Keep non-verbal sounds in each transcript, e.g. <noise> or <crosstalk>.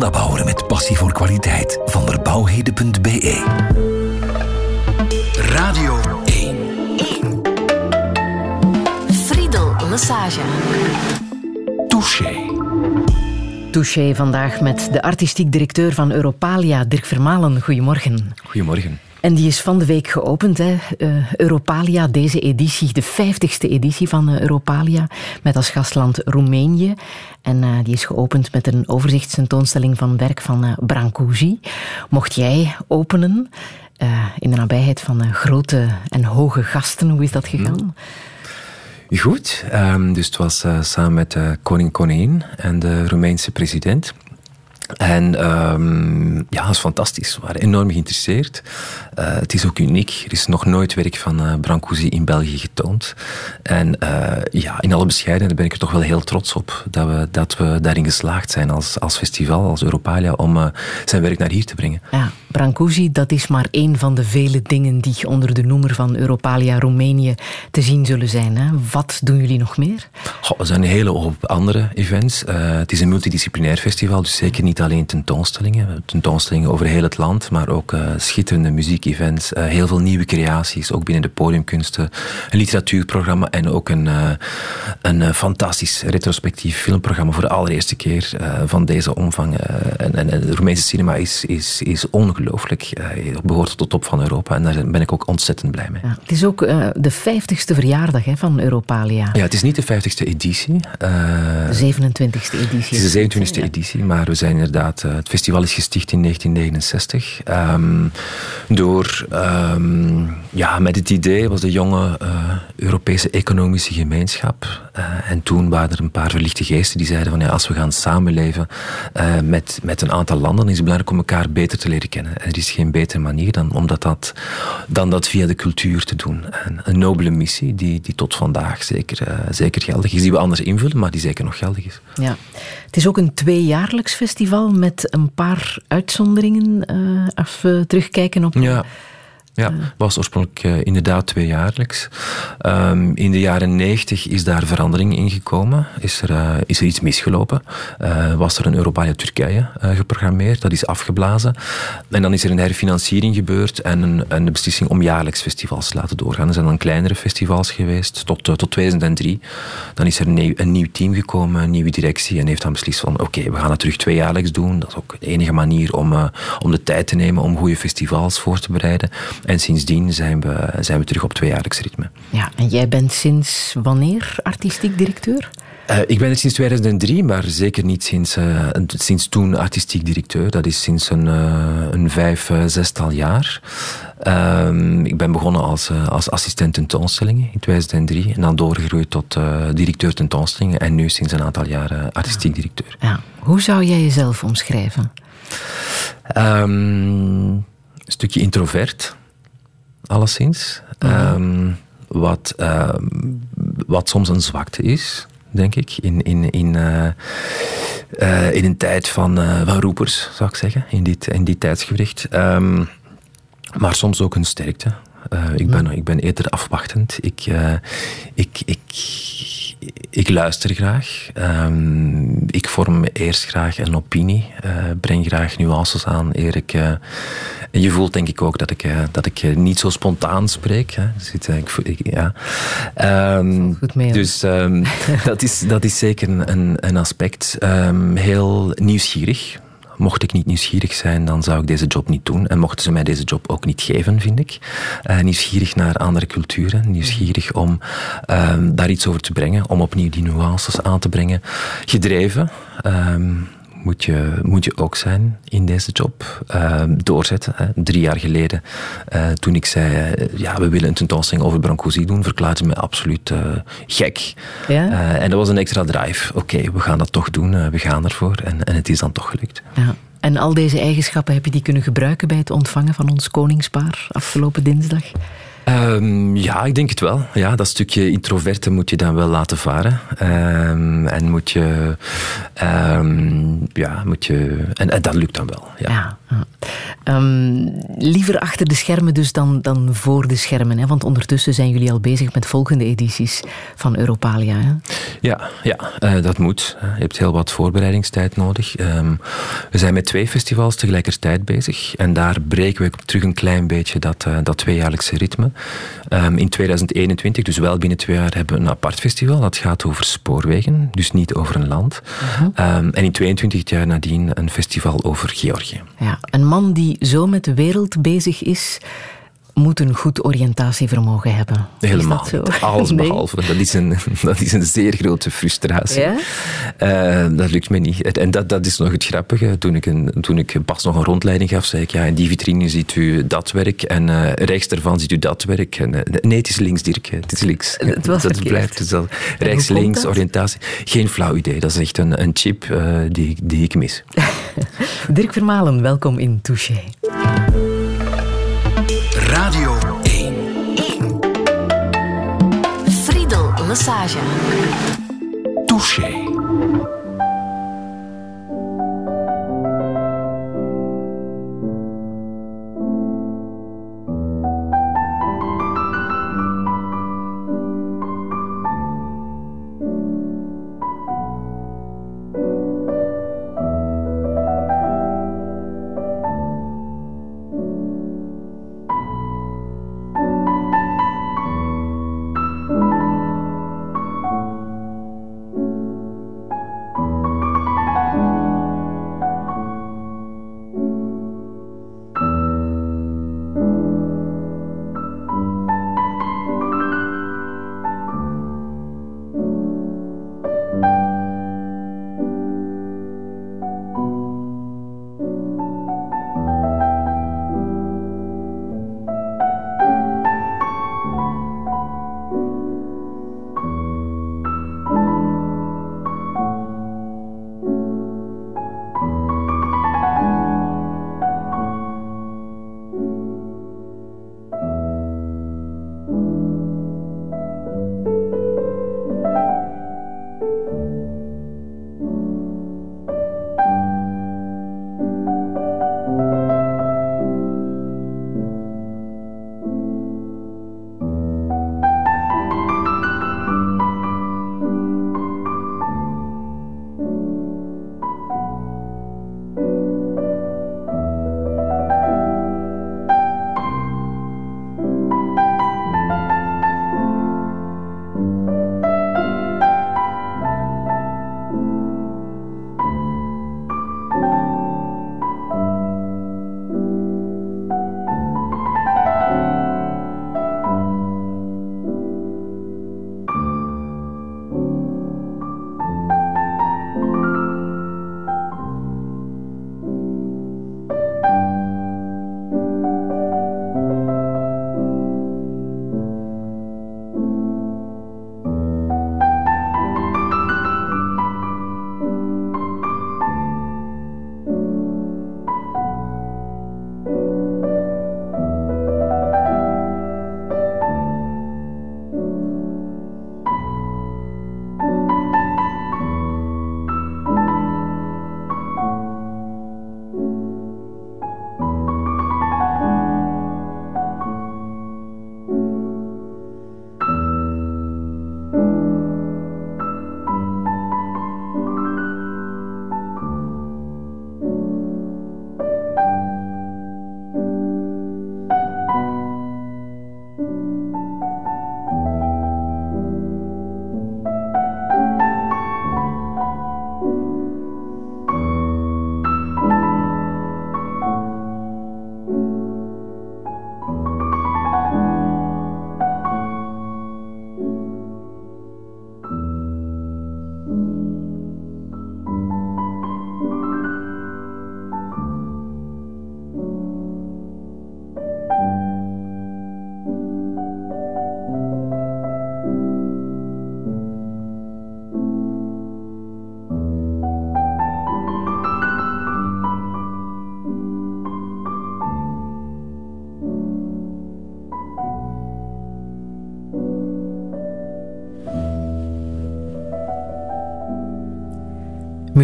Met passie voor kwaliteit. Van derbouwheden.be Radio 1. Friedel Lassage. Touché. Touché vandaag met de artistiek directeur van Europalia, Dirk Vermalen. Goedemorgen. Goedemorgen. En die is van de week geopend, hè. Uh, Europalia, deze editie, de vijftigste editie van uh, Europalia, met als gastland Roemenië. En uh, die is geopend met een overzichtstentoonstelling van werk van Brancusi. Mocht jij openen in de nabijheid van grote en hoge gasten, hoe is dat gegaan? Goed, um, dus het was samen met koning Koningin en de Roemeense president. En um, ja, dat is fantastisch. We waren enorm geïnteresseerd. Uh, het is ook uniek. Er is nog nooit werk van uh, Brancusi in België getoond. En uh, ja, in alle bescheidenheid ben ik er toch wel heel trots op dat we, dat we daarin geslaagd zijn als, als festival, als Europalia, om zijn werk naar hier te brengen. Ja, Brancusi, dat is maar één van de vele dingen die onder de noemer van Europalia Roemenië te zien zullen zijn. Hè? Wat doen jullie nog meer? Goh, er zijn een hele hoop andere events. het is een multidisciplinair festival, dus zeker niet alleen tentoonstellingen. Tentoonstellingen over heel het land, maar ook uh, schitterende muziekevents. Uh, heel veel nieuwe creaties, ook binnen de podiumkunsten. Een literatuurprogramma en ook een, een fantastisch retrospectief filmprogramma voor de allereerste keer van deze omvang. en, en Roemeense cinema is, is, is ongelooflijk. Het behoort tot de top van Europa en daar ben ik ook ontzettend blij mee. Ja, het is ook de vijftigste verjaardag hè, van Europalia. Ja, het is niet de vijftigste editie. de 27e editie. Het is de 27e editie, maar we zijn inderdaad het festival is gesticht in 1969. Um, door, um, ja, met het idee was de jonge uh, Europese economische gemeenschap. Uh, en toen waren er een paar verlichte geesten die zeiden van ja, als we gaan samenleven uh, met, met een aantal landen, dan is het belangrijk om elkaar beter te leren kennen. Er is geen betere manier dan, om dat, dan dat via de cultuur te doen. En een nobele missie die, die tot vandaag zeker, zeker geldig is, die we anders invullen, maar die zeker nog geldig is. Ja. Het is ook een tweejaarlijks festival met een paar uitzonderingen. Uh, als we terugkijken op. Ja. Ja, was oorspronkelijk uh, inderdaad tweejaarlijks. Um, in de jaren negentig is daar verandering in gekomen. Is er, uh, is er iets misgelopen. Uh, was er een Europalia Turkije geprogrammeerd. Dat is afgeblazen. En dan is er een herfinanciering gebeurd en een, een beslissing om jaarlijks festivals te laten doorgaan. Er zijn dan kleinere festivals geweest tot, tot 2003. Dan is er een nieuw, een nieuw team gekomen, een nieuwe directie en heeft dan beslist van oké, okay, we gaan het terug tweejaarlijks doen. Dat is ook de enige manier om, om de tijd te nemen om goede festivals voor te bereiden. En sindsdien zijn we, zijn we terug op tweejaarlijks ritme. Ja, en jij bent sinds wanneer artistiek directeur? Uh, ik ben er sinds 2003, maar zeker niet sinds, uh, sinds toen artistiek directeur. Dat is sinds een, uh, een vijf, zestal jaar. Ehm, ik ben begonnen als, als assistent tentoonstellingen in 2003 en dan doorgegroeid tot directeur tentoonstellingen en nu sinds een aantal jaar artistiek directeur. Ja. Hoe zou jij jezelf omschrijven? Um, een stukje introvert alleszins. -hmm. um, wat, uh, wat soms een zwakte is, denk ik, in, in, in, uh, uh, in een tijd van, van roepers, zou ik zeggen, in dit, in dit tijdsgewricht. Um, maar soms ook een sterkte. ik, ben, ik ben eerder afwachtend. Ik, ik, ik, ik luister graag. Um, ik vorm eerst graag een opinie. Uh, breng graag nuances aan eer ik... Uh, je voelt denk ik ook dat ik, uh, dat ik niet zo spontaan spreek. Hè. Dus ik, ik, ja. Um, Goed mee, dus um, <laughs> dat, is, dat is zeker een, een aspect. heel nieuwsgierig. Mocht ik niet nieuwsgierig zijn, dan zou ik deze job niet doen. En mochten ze mij deze job ook niet geven, vind ik. Uh, nieuwsgierig naar andere culturen. Nieuwsgierig om uh, daar iets over te brengen. Om opnieuw die nuances aan te brengen. Gedreven. Uh, moet je, moet je ook zijn in deze job. Uh, doorzetten. Hè. Drie jaar geleden, uh, toen ik zei, uh, ja, we willen een tentoonstelling over Brancusi doen, verklaarde me absoluut gek. Ja? en dat was een extra drive. Oké, okay, we gaan dat toch doen, we gaan ervoor. En, en het is dan toch gelukt. Ja. En al deze eigenschappen, heb je die kunnen gebruiken bij het ontvangen van ons koningspaar afgelopen dinsdag? Ehm, ja, ik denk het wel. Ja, dat stukje introverte moet je dan wel laten varen. Ehm, en moet je... Ehm, ja, moet je... En, dat lukt dan wel, ja. Liever achter de schermen dus dan, dan voor de schermen. Hè? Want ondertussen zijn jullie al bezig met volgende edities van Europalia. Hè? Ja, ja uh, dat moet. Je hebt heel wat voorbereidingstijd nodig. we zijn met twee festivals tegelijkertijd bezig. En daar breken we terug een klein beetje dat, uh, dat tweejaarlijkse ritme. Um, in 2021, dus wel binnen twee jaar, hebben we een apart festival. Dat gaat over spoorwegen, dus niet over een land. Uh -huh. um, en in 22 jaar nadien een festival over Georgië. Ja, een man die zo met de wereld bezig is moet een goed oriëntatievermogen hebben. Helemaal. Alles <laughs> behalve. Dat, is een, <laughs> dat is een zeer grote frustratie. Ja? Uh, dat lukt me niet. En dat, dat is nog het grappige. Toen ik, een, toen ik pas nog een rondleiding gaf, zei ik, ja, in die vitrine ziet u dat werk en uh, rechts daarvan ziet u dat werk. En, uh, nee, het is links, Dirk. Het is links. Het was dat blijft dus rechts, links, oriëntatie. Geen flauw idee. Dat is echt een, een chip die, die ik mis. <laughs> Dirk Vermalen, welkom in Touché. Friedel Lassage.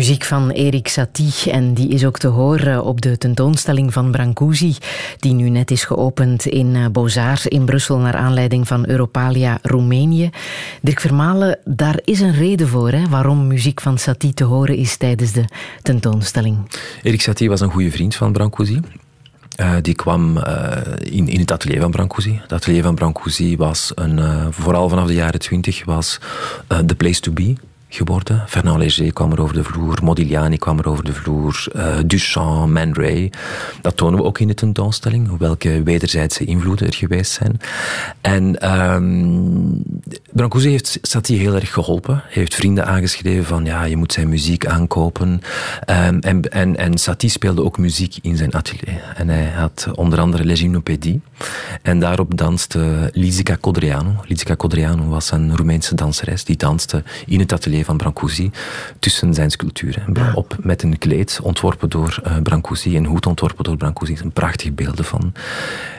Muziek van Erik Satie en die is ook te horen op de tentoonstelling van Brancusi die nu net is geopend in eh, Beaux-Arts in Brussel naar aanleiding van Europalia Roemenië. Dirk Vermalen, daar is een reden voor hè, waarom muziek van Satie te horen is tijdens de tentoonstelling. Erik Satie was een goede vriend van Brancusi. Uh, die kwam uh, in, in het atelier van Brancusi. Het atelier van Brancusi was, een, vooral vanaf de jaren twintig, was the place to be geworden. Fernand Léger kwam er over de vloer, Modigliani kwam er over de vloer, uh, Duchamp, Man Ray. Dat tonen we ook in de tentoonstelling, welke wederzijdse invloeden er geweest zijn. En um, Brancusi heeft Satie heel erg geholpen. Hij heeft vrienden aangeschreven van ja, je moet zijn muziek aankopen. Um, en, en, Satie speelde ook muziek in zijn atelier. En hij had onder andere Les Gymnopédies. En daarop danste Lisica Codreanu. Lisica Codreanu was een Roemeense danseres die danste in het atelier van Brancusi tussen zijn sculpturen. Op met een kleed ontworpen door uh, Brancusi, een hoed ontworpen door Brancusi. Er zijn prachtige beelden van.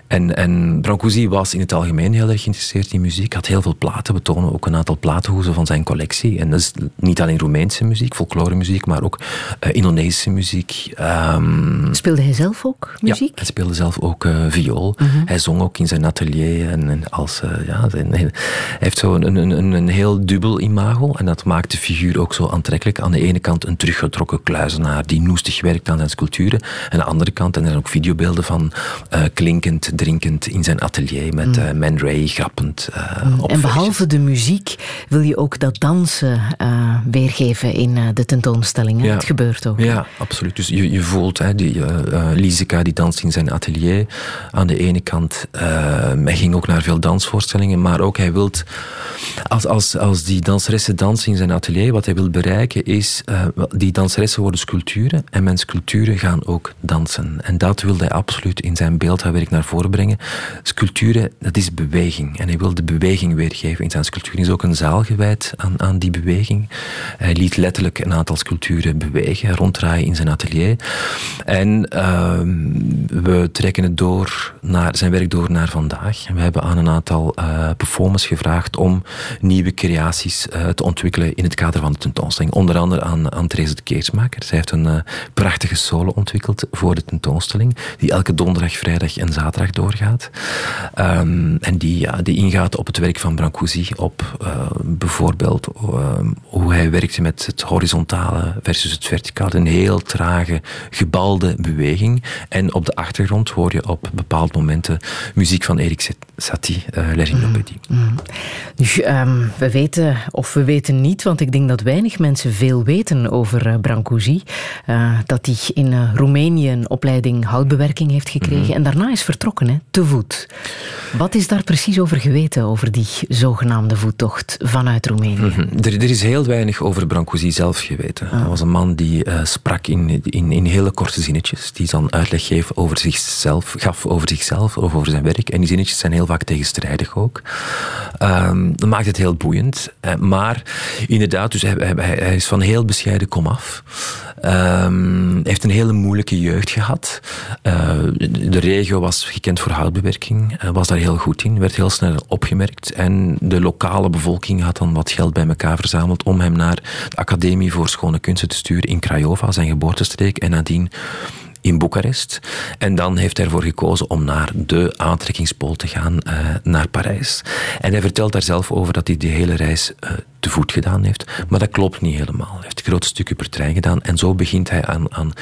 En, en Brancusi was in het algemeen heel erg geïnteresseerd in muziek. Had heel veel platen. We tonen ook een aantal platenhoezen van zijn collectie. En dat is niet alleen Roemeense muziek, folkloremuziek, maar ook uh, Indonesische muziek. Um, speelde hij zelf ook muziek? Ja, hij speelde zelf ook uh, viool. Uh -huh. Hij zong ook in zijn atelier. En, en als, uh, ja, zijn, hij heeft zo een, een, een heel dubbel imago. En dat maakt de figuur ook zo aantrekkelijk. Aan de ene kant een teruggetrokken kluizenaar die noestig werkt aan zijn sculpturen. En aan de andere kant, en er zijn ook videobeelden van klinkend drinkend in zijn atelier met mm. uh, Man Ray grappend. Uh, mm. En behalve de muziek wil je ook dat dansen uh, weergeven in de tentoonstelling. Ja. Het gebeurt ook. Ja, absoluut. Dus je, je voelt, hè, die, Lisica die danst in zijn atelier. Aan de ene kant, hij ging ook naar veel dansvoorstellingen, maar ook hij wil, als, als, als die danseressen dansen in zijn atelier, wat hij wil bereiken is, die danseressen worden sculpturen en mijn sculpturen gaan ook dansen. En dat wilde hij absoluut in zijn beeldhouwwerk naar voren brengen. Sculpturen, dat is beweging. En hij wil de beweging weergeven in zijn sculptuur. Is ook een zaal gewijd aan, aan die beweging. Hij liet letterlijk een aantal sculpturen bewegen, ronddraaien in zijn atelier. En uh, we trekken het door naar, zijn werk door naar vandaag. We hebben aan een aantal uh, performers gevraagd om nieuwe creaties uh, te ontwikkelen in het kader van de tentoonstelling. Onder andere aan, aan Therese de Keersmaker. Zij heeft een uh, prachtige solo ontwikkeld voor de tentoonstelling, die elke donderdag, vrijdag en zaterdag doorgaat. Um, en die, ja, die ingaat op het werk van Brancusi, op uh, bijvoorbeeld uh, hoe hij werkte met het horizontale versus het verticale. Een heel trage, gebalde beweging. En op de achtergrond hoor je op bepaalde momenten muziek van Erik Satie, uh, L'Erinopédie. Mm, mm. Dus um, we weten, of we weten niet, want ik denk dat weinig mensen veel weten over uh, Brancusi. Uh, dat hij in Roemenië een opleiding houtbewerking heeft gekregen mm -hmm. en daarna is vertrokken, hè, te voet. Wat is daar precies over geweten, over die zogenaamde voettocht vanuit Roemenië? Mm -hmm. er, er, is heel weinig over Brancusi zelf geweten. Ah. Hij was een man die sprak in, in, in hele korte zinnetjes, die dan uitleg geef over zichzelf, gaf over zichzelf of over zijn werk. En die zinnetjes zijn heel vaak tegenstrijdig ook. Um, dat maakt het heel boeiend. Maar inderdaad, dus hij, hij, hij is van heel bescheiden komaf. Um, heeft een hele moeilijke jeugd gehad. Uh, de regio was gekend voor houtbewerking, uh, was daar heel goed in, werd heel snel opgemerkt. En de lokale bevolking had dan wat geld bij elkaar verzameld om hem naar de Academie voor Schone Kunsten te sturen in Craiova, zijn geboortestreek. En nadien in Boekarest. En dan heeft hij ervoor gekozen om naar de aantrekkingspool te gaan, uh, naar Parijs. En hij vertelt daar zelf over dat hij die hele reis uh, te voet gedaan heeft. Maar dat klopt niet helemaal. Hij heeft grote stukken per trein gedaan. En zo begint hij aan, aan,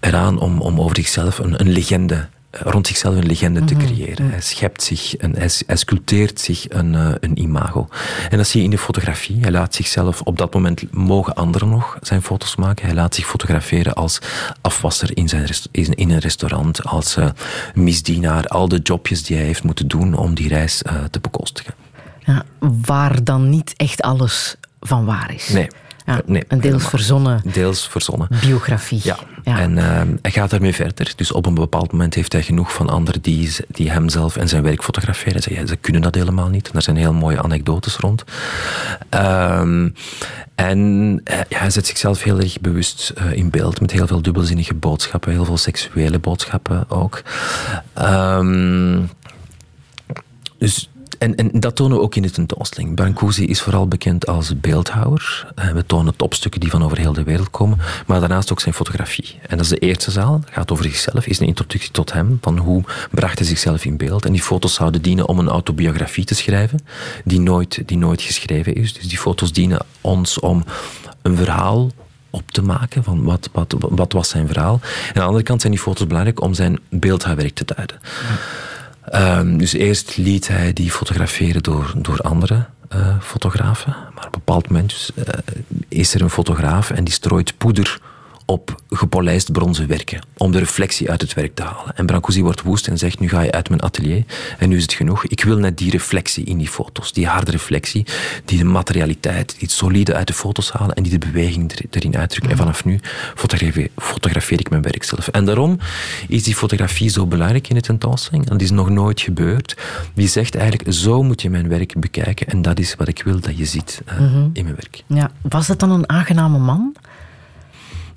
eraan om, om over zichzelf een, een legende rond zichzelf een legende mm -hmm. te creëren. Hij schept zich, een, hij, hij sculpteert zich een, uh, een imago. En dat zie je in de fotografie. Hij laat zichzelf, op dat moment mogen anderen nog zijn foto's maken. Hij laat zich fotograferen als afwasser in, zijn in, in een restaurant, als uh, misdienaar. Al de jobjes die hij heeft moeten doen om die reis uh, te bekostigen. Ja, waar dan niet echt alles van waar is. Nee. Ja, nee, een deels verzonnen, deels verzonnen biografie. Ja, ja. en uh, hij gaat daarmee verder. Dus op een bepaald moment heeft hij genoeg van anderen die, die hemzelf en zijn werk fotograferen. Ze, ja, ze kunnen dat helemaal niet. Er zijn heel mooie anekdotes rond. Um, en ja, hij zet zichzelf heel erg bewust in beeld met heel veel dubbelzinnige boodschappen, heel veel seksuele boodschappen ook. Um, dus en, en dat tonen we ook in de tentoonstelling. Brancusi is vooral bekend als beeldhouwer. Uh, we tonen topstukken die van over heel de wereld komen, maar daarnaast ook zijn fotografie. En dat is de eerste zaal, gaat over zichzelf, is een introductie tot hem, van hoe bracht hij zichzelf in beeld. En die foto's zouden dienen om een autobiografie te schrijven, die nooit, die nooit geschreven is. Dus die foto's dienen ons om een verhaal op te maken van wat, wat, wat was zijn verhaal. En aan de andere kant zijn die foto's belangrijk om zijn beeldhouwwerk te duiden. Um, dus eerst liet hij die fotograferen door, door andere uh, fotografen. Maar op een bepaald moment dus, uh, is er een fotograaf en die strooit poeder op gepolijst bronzen werken. Om de reflectie uit het werk te halen. En Brancusi wordt woest en zegt, nu ga je uit mijn atelier. En nu is het genoeg. Ik wil net die reflectie in die foto's. Die harde reflectie. Die de materialiteit, die het solide uit de foto's halen. En die de beweging erin uitdrukken. En vanaf nu fotografeer, fotografeer ik mijn werk zelf. En daarom is die fotografie zo belangrijk in de tentoonstelling. En dat is nog nooit gebeurd. Die zegt eigenlijk, zo moet je mijn werk bekijken. En dat is wat ik wil dat je ziet uh, mm -hmm. in mijn werk. Ja. Was het dan een aangename man?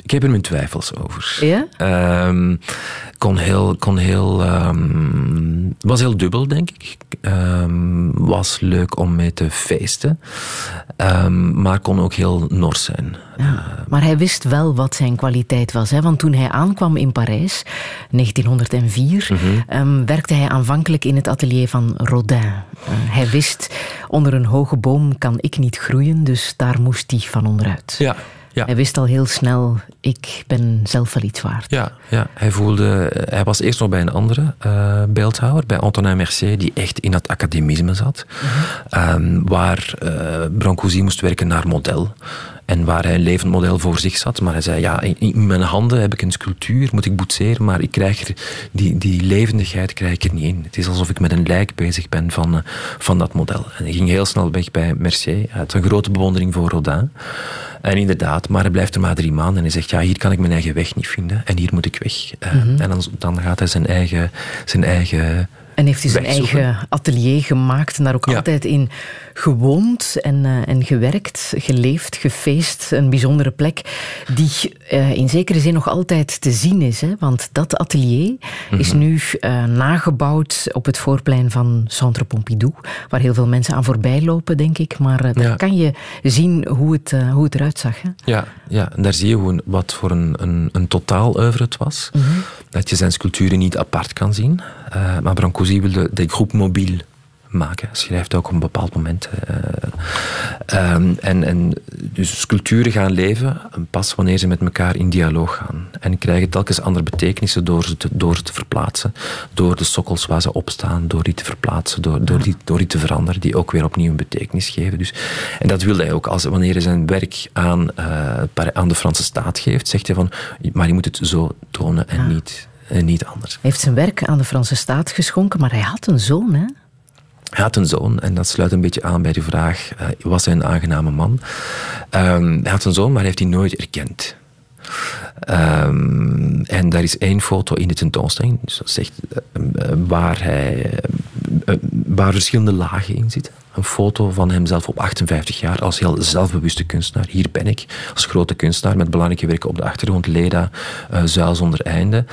Ik heb er mijn twijfels over. Ja? Um, kon heel, kon heel, um, was heel dubbel, denk ik. Um, was leuk om mee te feesten. maar kon ook heel nors zijn. Ja, maar hij wist wel wat zijn kwaliteit was. Hè? Want toen hij aankwam in Parijs, 1904, mm -hmm. werkte hij aanvankelijk in het atelier van Rodin. Uh, hij wist, onder een hoge boom kan ik niet groeien, dus daar moest hij van onderuit. Ja. Ja. Hij wist al heel snel, ik ben zelf wel iets waard. Ja, ja. Hij, voelde, hij was eerst nog bij een andere uh, beeldhouwer, bij Antonin Mercier, die echt in het academisme zat. -hmm. um, waar uh, Brancusi moest werken naar model. En waar hij een levend model voor zich zat. Maar hij zei, ja, in mijn handen heb ik een sculptuur, moet ik boetseren, maar ik krijg er, die, die levendigheid krijg ik er niet in. Het is alsof ik met een lijk bezig ben van, uh, van dat model. En hij ging heel snel weg bij Mercier. Hij had een grote bewondering voor Rodin. En inderdaad, maar hij blijft er maar drie maanden en hij zegt, ja, hier kan ik mijn eigen weg niet vinden en hier moet ik weg. Uh, mm -hmm. En dan, dan gaat hij zijn eigen, zijn eigen en heeft hij zijn eigen atelier gemaakt en daar ook ja. altijd in gewoond en, uh, en gewerkt, geleefd, gefeest. Een bijzondere plek die uh, in zekere zin nog altijd te zien is. Hè? Want dat atelier mm -hmm. is nu uh, nagebouwd op het voorplein van Centre Pompidou, waar heel veel mensen aan voorbij lopen, denk ik. Maar daar ja. kan je zien hoe het, hoe het eruit zag. Hè? Ja, ja, en daar zie je gewoon wat voor een, een, een totaal oeuvre het was. Mm -hmm. Dat je zijn sculpturen niet apart kan zien. Maar Brancusi wilde de groep mobiel maken. Schrijft ook op een bepaald moment. Uh, um, en, en dus sculpturen gaan leven pas wanneer ze met elkaar in dialoog gaan. En krijgen telkens andere betekenissen door ze te, door ze te verplaatsen. Door de sokkels waar ze op staan, door die te verplaatsen, door, door, die, door die te veranderen, die ook weer opnieuw een betekenis geven. Dus, en dat wilde hij ook. Als, wanneer hij zijn werk aan, uh, aan de Franse staat geeft, zegt hij van, maar je moet het zo tonen en ja. niet, niet anders. Hij heeft zijn werk aan de Franse staat geschonken, maar hij had een zoon, hè? Hij had een zoon en dat sluit een beetje aan bij de vraag: uh, was hij een aangename man? Um, hij had een zoon, maar hij heeft hij nooit erkend. Um, en daar is één foto in de tentoonstelling dus dat zegt, uh, waar, hij, uh, waar verschillende lagen in zitten. Een foto van hemzelf op 58 jaar als heel zelfbewuste kunstenaar. Hier ben ik als grote kunstenaar met belangrijke werken op de achtergrond. Leda, Zuil zonder einde.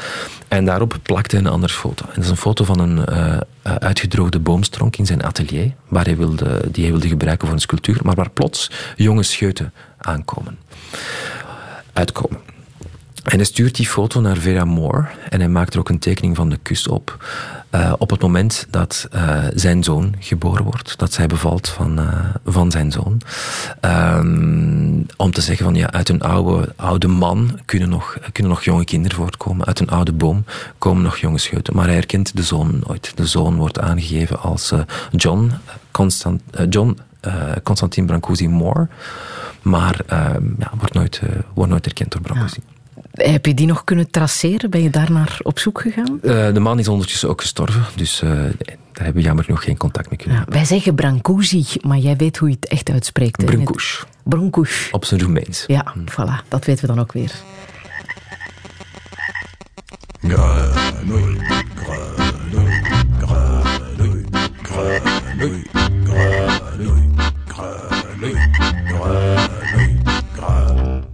En daarop plakte een andere foto. En dat is een foto van een uh, uitgedroogde boomstronk in zijn atelier, waar hij wilde, die hij wilde gebruiken voor een sculptuur, maar waar plots jonge scheuten aankomen. Uitkomen. En hij stuurt die foto naar Vera Moore en hij maakt er ook een tekening van de kus op. Uh, op het moment dat uh, zijn zoon geboren wordt, dat zij bevalt van, uh, van zijn zoon. Um, om te zeggen van ja, uit een oude, oude man kunnen nog, kunnen nog jonge kinderen voortkomen. Uit een oude boom komen nog jonge scheuten. Maar hij herkent de zoon nooit. De zoon wordt aangegeven als John, Constant, John Constantine Brancusi Moore. Maar ja, wordt, nooit, wordt nooit erkend door Brancusi. Heb je die nog kunnen traceren? Ben je daar naar op zoek gegaan? Uh, de man is ondertussen ook gestorven, dus uh, daar hebben we jammer genoeg geen contact mee kunnen ja, Wij zeggen Brancusi, maar jij weet hoe je het echt uitspreekt. Brancusi. Brancusi. Op zijn Roemeens. Ja, hm. voilà, dat weten we dan ook weer. Grenouille, grenouille, grenouille, grenouille, grenouille,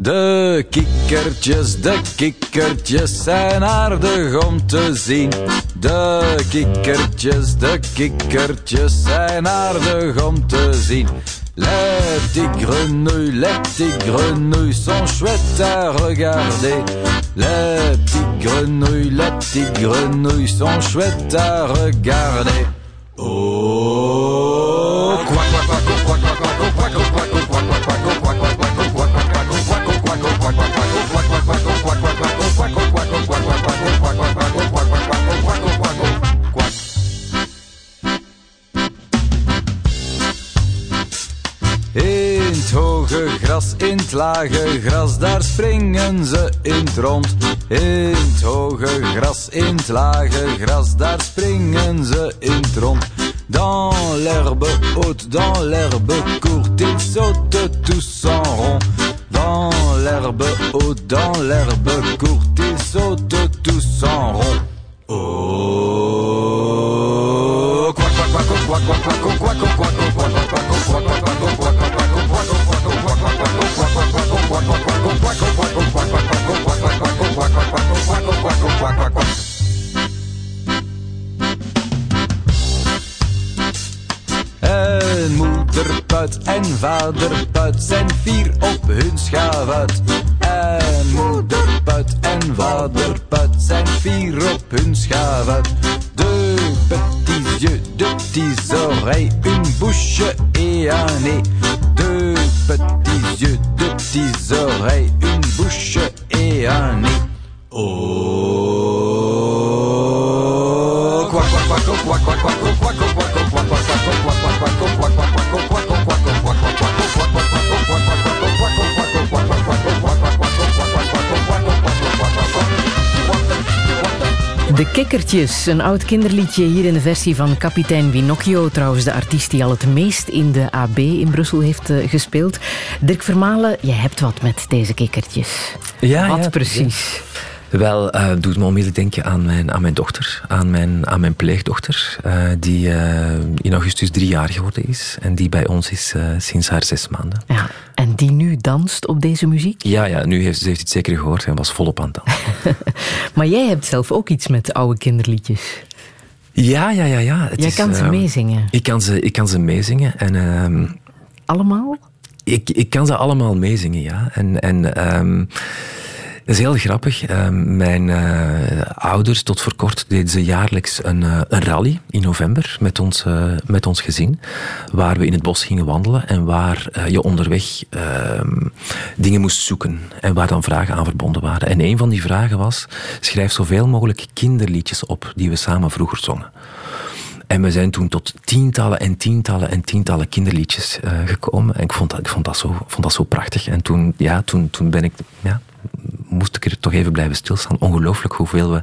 De kikkertjes, de kikkertjes zijn aardig om te zien. De kikkertjes, de kikkertjes zijn aardig om te zien. Les petits grenouilles, les petits grenouilles sont chouettes à regarder. Les petits grenouilles, les petits grenouilles sont chouettes à regarder. Oh, quoi, quoi, quoi, quoi, quoi, quoi, quoi, quoi, quoi, In het hoge gras, in het lage gras, daar springen ze in het rond. In het hoge gras, in het lage gras, daar springen ze in het rond. Dans l'herbe haute, dans l'herbe courte, ils sautent tous en rond. Dans l'herbe haute, dans l'herbe courte, ils sautent tous en rond. Oh, Moederpuit en vaderput zijn vier op hun schavuit. En en vaderput zijn vier op hun schavuit. De petits yeux, de petits oreilles, une bouche et eh, un. Ah, de petits yeux, de petits oreilles, une bouche et eh, un ah, nez. Oh, quoi, quoi, quoi, quoi, quoi, quoi. De Kikkertjes, een oud kinderliedje hier in de versie van kapitein Winocchio. Trouwens, de artiest die al het meest in de AB in Brussel heeft uh, gespeeld. Dirk Vermalen, je hebt wat met deze kikkertjes. Ja, wat ja, precies? Wel, uh, doet me onmiddellijk denken aan mijn, aan mijn dochter, aan mijn, aan mijn pleegdochter, uh, die uh, in augustus drie jaar geworden is en die bij ons is sinds haar zes maanden. Ja, en die nu danst op deze muziek? Ja, ja nu heeft ze heeft het zeker gehoord en was volop aan het dansen. <laughs> maar jij hebt zelf ook iets met oude kinderliedjes. Ja, ja, ja. ja. Het jij is, kan ze meezingen? Ik kan ze, ik kan ze meezingen. En, ehm, allemaal? Ik, ik kan ze allemaal meezingen, ja. En... en um, dat is heel grappig. Uh, mijn uh, ouders, tot voor kort, deden ze jaarlijks een, uh, een rally in november met ons, uh, met ons gezin. Waar we in het bos gingen wandelen en waar je onderweg ehm, dingen moest zoeken. En waar dan vragen aan verbonden waren. En een van die vragen was: schrijf zoveel mogelijk kinderliedjes op die we samen vroeger zongen. En we zijn toen tot tientallen en tientallen en tientallen kinderliedjes gekomen. En ik vond dat, vond dat, zo, vond dat zo prachtig. En toen, ja, toen, toen ben ik, ja, moest ik er toch even blijven stilstaan. Ongelooflijk hoeveel we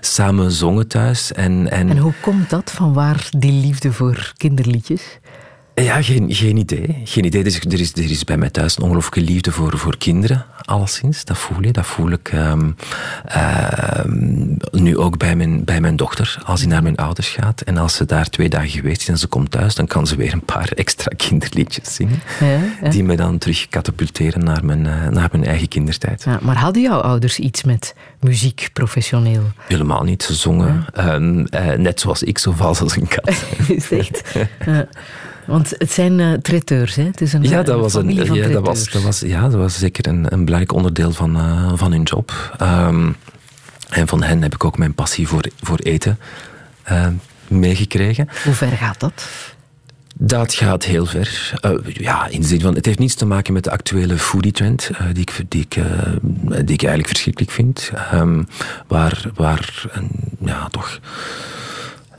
samen zongen thuis. En, en, en hoe komt dat? Van waar die liefde voor kinderliedjes? Ja, geen, geen idee. Geen idee. Er is, er, is, er is bij mij thuis een ongelooflijke liefde voor, voor kinderen, alleszins. Dat voel je. Dat voel ik um, uh, nu ook bij mijn, bij mijn dochter. Als hij naar mijn ouders gaat en als ze daar twee dagen geweest is en ze komt thuis, dan kan ze weer een paar extra <laughs> kinderliedjes zingen. Ja, ja. Die me dan terug katapulteren naar mijn, uh, naar mijn eigen kindertijd. Ja, maar hadden jouw ouders iets met muziek professioneel? Helemaal niet. Ze zongen um, uh, net zoals ik, zo vals als een kat. <laughs> echt... Want het zijn uh, traiteurs, hè? Het is een, ja, dat een was een, ja, dat was, dat was, ja, dat was zeker een, een belangrijk onderdeel van, uh, van hun job. Um, en van hen heb ik ook mijn passie voor, voor eten uh, meegekregen. Hoe ver gaat dat? Dat gaat heel ver. Uh, ja, in de zin van, het heeft niets te maken met de actuele foodie trend, uh, die, ik, die, ik, uh, die ik eigenlijk verschrikkelijk vind. Um, waar, waar ja, toch.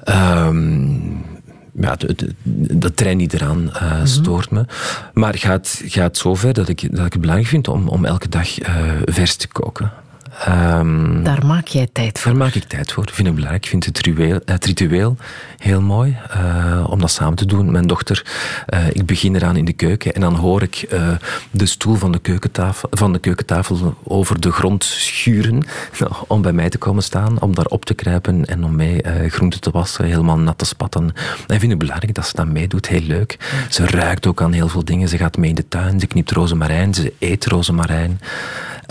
Um, ja, de, de, de trein niet eraan uh, stoort me. Maar gaat, gaat zover dat ik, dat ik het belangrijk vind om, om elke dag uh, vers te koken. Ehm, daar maak jij tijd voor? Daar maak ik tijd voor. Vind ik belangrijk. Ik vind het ritueel, het ritueel heel mooi uh, om dat samen te doen. Mijn dochter, uh, ik begin eraan in de keuken en dan hoor ik uh, de stoel van de, keukentafel, van de keukentafel over de grond schuren <laughs> om bij mij te komen staan, om daar op te kruipen en om mij groenten te wassen, helemaal nat te spatten. En ik vind het belangrijk dat ze dat meedoet. Heel leuk. Ze ruikt ook aan heel veel dingen. Ze gaat mee in de tuin, ze knipt rozemarijn, ze eet rozemarijn.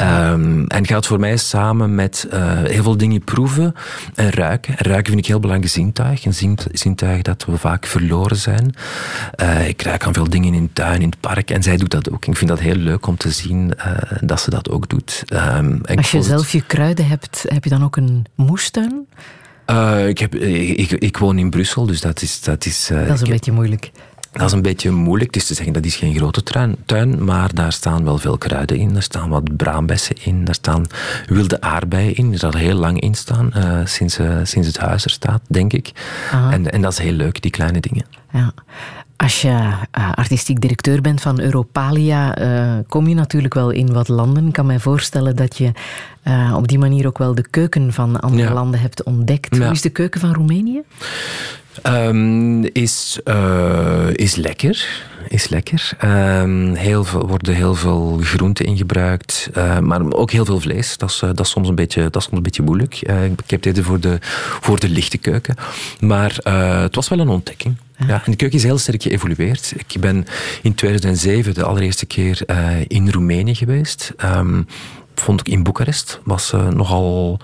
Um, en gaat voor mij samen met uh, heel veel dingen proeven en ruiken. En ruiken vind ik heel belangrijk zintuig. Een zintuig dat we vaak verloren zijn. Uh, ik ruik aan veel dingen in de tuin, in het park. En zij doet dat ook. Ik vind dat heel leuk om te zien uh, dat ze dat ook doet. Um, Als je zelf je kruiden hebt, heb je dan ook een moestuin? ik, heb, ik, ik, woon in Brussel, dus dat is... Dat is, dat is een beetje moeilijk. Dat is een beetje moeilijk. Het is te zeggen, dat is geen grote tuin, tuin, maar daar staan wel veel kruiden in. Er staan wat braambessen in. Er staan wilde aardbeien in, die er al heel lang in staan. Uh, sinds, uh, sinds het huis er staat, denk ik. En, en dat is heel leuk, die kleine dingen. Ja. Als je uh, artistiek directeur bent van Europalia, kom je natuurlijk wel in wat landen. Ik kan mij voorstellen dat je op die manier ook wel de keuken van andere landen hebt ontdekt. Hoe is de keuken van Roemenië? Um, is, uh, is lekker. Is lekker. Um, heel veel, worden heel veel groenten ingebruikt, uh, maar ook heel veel vlees. Dat is, uh, dat is, soms, een beetje, dat is soms een beetje moeilijk. ik heb dit voor de, voor de lichte keuken. Maar het was wel een ontdekking. Ja, en de keuken is heel sterk geëvolueerd. Ik ben in 2007 de allereerste keer in Roemenië geweest. Um, vond ik in Boekarest. Was nogal...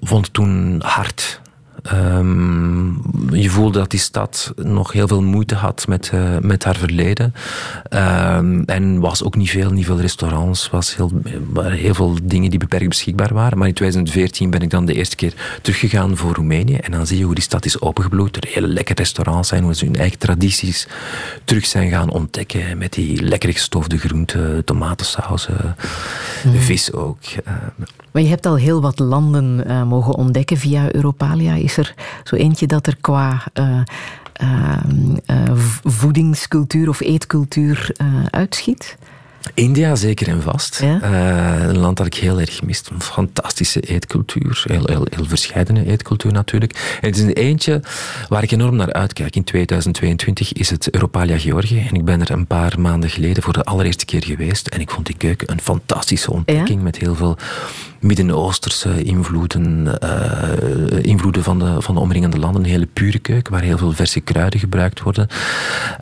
vond het toen hard Um, je voelde dat die stad nog heel veel moeite had met, uh, met haar verleden. Um, en was ook niet veel, niet veel restaurants. Was heel, heel veel dingen die beperkt beschikbaar waren. Maar in 2014 ben ik dan de eerste keer teruggegaan voor Roemenië. En dan zie je hoe die stad is opengebloeid. Er hele lekkere restaurants zijn, hoe ze hun eigen tradities terug zijn gaan ontdekken. Met die lekker gestoofde groenten, tomatensausen, mm. vis ook. Uh, maar je hebt al heel wat landen uh, mogen ontdekken via Europalia. Is er zo eentje dat er qua uh, uh, voedingscultuur of eetcultuur uitschiet? India zeker en vast. Ja? Een land dat ik heel erg mist. Een fantastische eetcultuur. Heel, heel, heel verscheidene eetcultuur natuurlijk. En het is een eentje waar ik enorm naar uitkijk. In 2022 is het Europalia Georgië. En ik ben er een paar maanden geleden voor de allereerste keer geweest. En ik vond die keuken een fantastische ontdekking. Met heel veel Midden-Oosterse invloeden, uh, invloeden van de, van de omringende landen. Een hele pure keuken, waar heel veel verse kruiden gebruikt worden.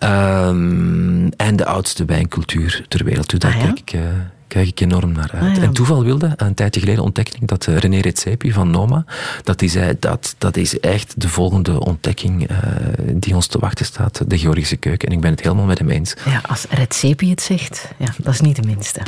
Um, en de oudste wijncultuur ter wereld. Dus daar ah, kijk ik... Uh, kijk ik enorm naar uit. Ah, en toeval wilde, een tijdje geleden ontdekte ik dat René Redzepi van Noma, dat die zei dat dat is echt de volgende ontdekking uh, die ons te wachten staat, de Georgische keuken. En ik ben het helemaal met hem eens. Ja, als Redzepi het zegt, ja, dat is niet de minste.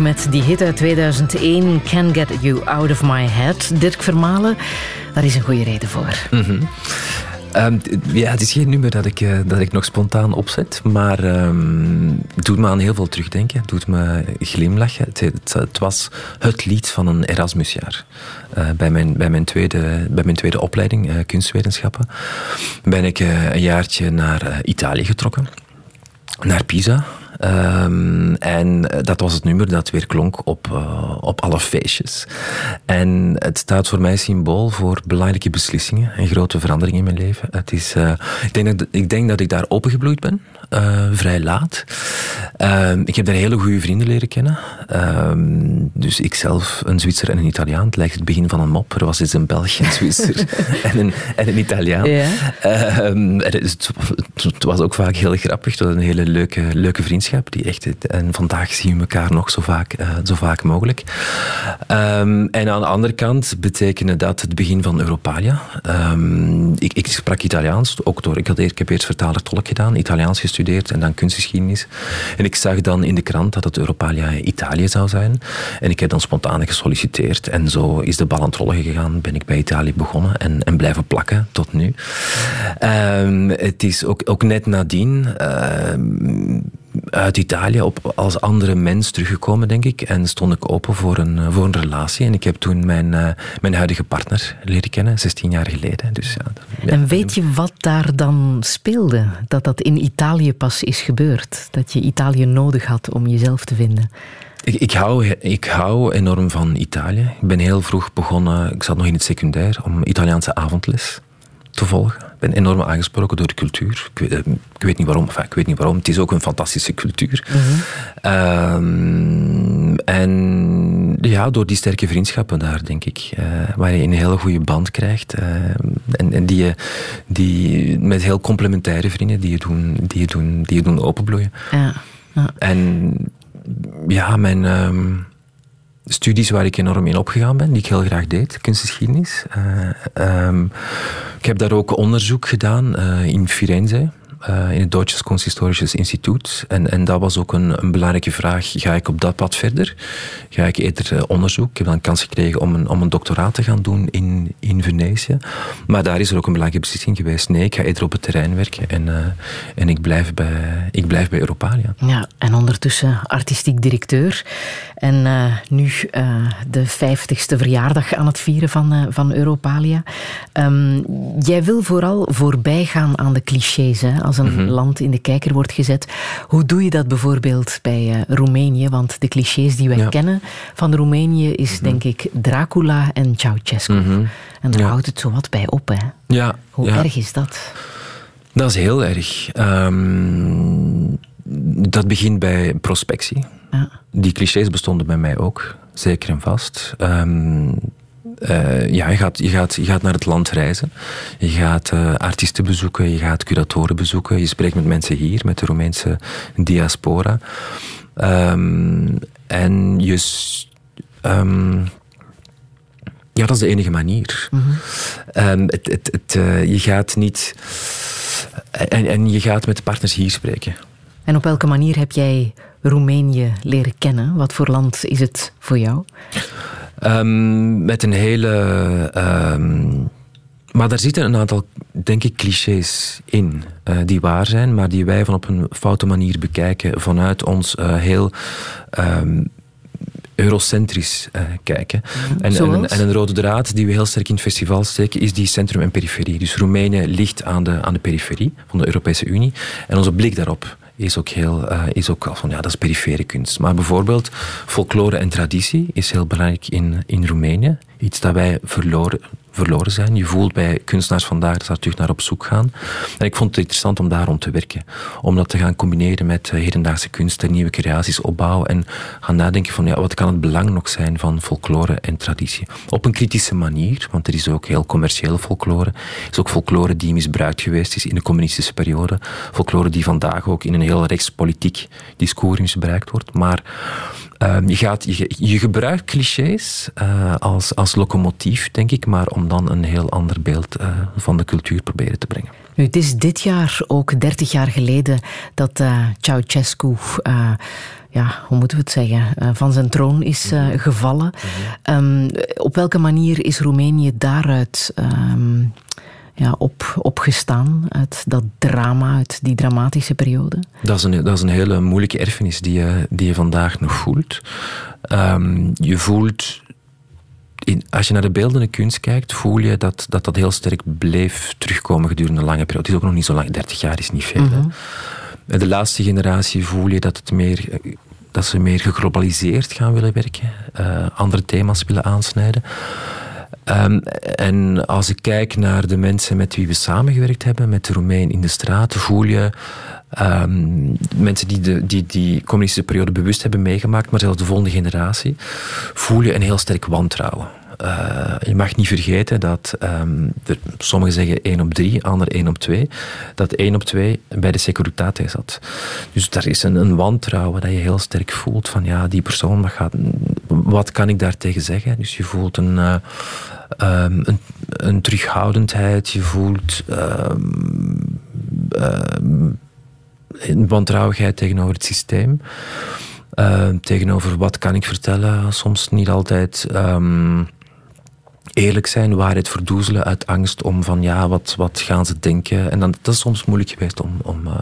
Met die hit uit 2001, Can Get You Out of My Head. Dirk Vermalen, daar is een goede reden voor. Mhm. Ehm, ja, het is geen nummer dat ik, uh, dat ik nog spontaan opzet, maar um, het doet me aan heel veel terugdenken. Het doet me glimlachen. Het, het, was het lied van een Erasmusjaar. Uh, bij, mijn, bij, mijn tweede, bij mijn tweede opleiding, uh, kunstwetenschappen, ben ik een jaartje naar Italië getrokken. Naar Pisa, Um, en dat was het nummer dat weer klonk op, uh, op alle feestjes. En het staat voor mij symbool voor belangrijke beslissingen en grote veranderingen in mijn leven. Het is, uh, ik, denk dat, ik denk dat ik daar opengebloeid ben, vrij laat. Um, ik heb daar hele goede vrienden leren kennen. Um, dus ik zelf, een Zwitser en een Italiaan. Het lijkt het begin van een mop. Er was eens een Belg, een Zwitser <laughs> en, een, en een Italiaan. Ja. Het, het, was ook vaak heel grappig. Het was een hele leuke, leuke vriendschap die echt, en vandaag zien we elkaar nog zo vaak, uh, zo vaak mogelijk. En aan de andere kant betekende dat het begin van Europalia. Ik, ik, sprak Italiaans, ook door, ik, had, ik heb eerst vertaler-tolk gedaan, Italiaans gestudeerd en dan kunstgeschiedenis. En ik zag dan in de krant dat het Europalia Italië zou zijn. En ik heb dan spontaan gesolliciteerd. En zo is de bal aan het rollen gegaan. Ben ik bij Italië begonnen en, en blijven plakken tot nu. Um, het is ook, ook net nadien uit Italië op, als andere mens teruggekomen, denk ik. En stond ik open voor een, eh, voor een relatie. En ik heb toen mijn, uh, mijn huidige partner leren kennen, 16 jaar geleden. Dus, ja, ja, en weet je wat daar dan speelde? Dat dat in Italië pas is gebeurd? Dat je Italië nodig had om jezelf te vinden? Ik, ik, hou, ik hou enorm van Italië. Ik ben heel vroeg begonnen, ik zat nog in het secundair, om Italiaanse avondles te volgen. Ben enorm aangesproken door de cultuur. Ik weet, eh, ik weet niet waarom. Enfin, ik weet niet waarom. Het is ook een fantastische cultuur. um, en ja, door die sterke vriendschappen daar, denk ik. Uh, waar je een hele goede band krijgt. Uh, en, en die, je, die met heel complementaire vrienden die je doen, die je doen, die je doen openbloeien. Ja. ja. En ja, mijn... Um, studies waar ik enorm in opgegaan ben, die ik heel graag deed, kunstgeschiedenis. Uh, um, ik heb daar ook onderzoek gedaan uh, in Firenze. Uh, in het Deutsches Kunsthistorisches Instituut. En, en dat was ook een, een, belangrijke vraag. Ga ik op dat pad verder? Ga ik eerder onderzoek? Ik heb dan kans gekregen om een, om een doctoraat te gaan doen in, in Venetië. Maar daar is er ook een belangrijke beslissing geweest. Nee, ik ga eerder op het terrein werken en, en ik, blijf bij, ik blijf bij Europalia. Ja, en ondertussen artistiek directeur. En nu de vijftigste verjaardag aan het vieren van, van Europalia. Um, jij wil vooral voorbij gaan aan de clichés, hè? als een mhm. land in de kijker wordt gezet. Hoe doe je dat bijvoorbeeld bij uh, Roemenië? Want de clichés die wij kennen van Roemenië is mhm. denk ik Dracula en Ceausescu. Mhm. En daar houdt het zo wat bij op. Hè? Ja. Hoe erg is dat? Dat is heel erg. Um, dat begint bij prospectie. Ja. Die clichés bestonden bij mij ook, zeker en vast. Um, uh, ja, je gaat, je, gaat, je gaat naar het land reizen. Je gaat uh, artiesten bezoeken, je gaat curatoren bezoeken. Je spreekt met mensen hier, met de Romeinse diaspora. Um, en je... Um, ja, dat is de enige manier. Mm -hmm. um, het, het, het, uh, je gaat niet... En, en je gaat met de partners hier spreken. En op welke manier heb jij Roemenië leren kennen? Wat voor land is het voor jou? Um, met een hele. Um, maar daar zitten een aantal, denk ik, clichés in. Uh, die waar zijn, maar die wij van op een foute manier bekijken. Vanuit ons uh, heel. Um, eurocentrisch uh, kijken. En, en, een, en, een rode draad die we heel sterk in het festival steken, is die centrum en periferie. Dus Roemenië ligt aan de, aan de periferie van de Europese Unie. En onze blik daarop is ook heel, uh, is ook van ja, dat is perifere kunst. Maar bijvoorbeeld folklore en traditie is heel belangrijk in, in Roemenië. Iets dat wij verloren, verloren zijn. Je voelt bij kunstenaars vandaag dat ze daar terug naar op zoek gaan. En ik vond het interessant om daar rond te werken. Om dat te gaan combineren met uh, hedendaagse kunst en nieuwe creaties opbouwen. En gaan nadenken van ja, wat kan het belang nog zijn van folklore en traditie. Op een kritische manier, want er is ook heel commerciële folklore. Er is ook folklore die misbruikt geweest is in de communistische periode. Folklore die vandaag ook in een heel rechtspolitiek discours misbruikt wordt. Maar um, je, gaat, je, je gebruikt clichés uh, als, als locomotief, denk ik, maar om dan een heel ander beeld uh, van de cultuur proberen te brengen. Nu, het is dit jaar ook 30 jaar geleden dat uh, Ceausescu ja, hoe moeten we het zeggen, van zijn troon is gevallen. Ehm, op welke manier is Roemenië daaruit ehm, ja, op, opgestaan uit dat drama, uit die dramatische periode? Dat is een, dat is een hele moeilijke erfenis die je, die je vandaag nog voelt. Um, je voelt in, als je naar de beeldende kunst kijkt, voel je dat, dat dat heel sterk bleef terugkomen gedurende een lange periode. Het is ook nog niet zo lang, 30 jaar is niet veel. Mm De laatste generatie voel je dat, het meer, dat ze meer geglobaliseerd gaan willen werken, uh, andere thema's willen aansnijden. Um, en als ik kijk naar de mensen met wie we samengewerkt hebben, met de Romein in de straat, voel je um, mensen die, de, die die communistische periode bewust hebben meegemaakt, maar zelfs de volgende generatie, voel je een heel sterk wantrouwen. Uh, je mag niet vergeten dat er, sommigen zeggen 1 op 3, anderen 1 op 2, dat 1 op 2 bij de Securitate zat. Dus daar is een, een, wantrouwen dat je heel sterk voelt van ja, die persoon, wat, gaat, wat kan ik daartegen zeggen? Dus je voelt een, uh, um, een, een, terughoudendheid, je voelt um, een wantrouwigheid tegenover het systeem. Tegenover wat kan ik vertellen, soms niet altijd eerlijk zijn, waarheid verdoezelen uit angst om van ja, wat, wat gaan ze denken. En dan, dat is soms moeilijk geweest om, om, uh,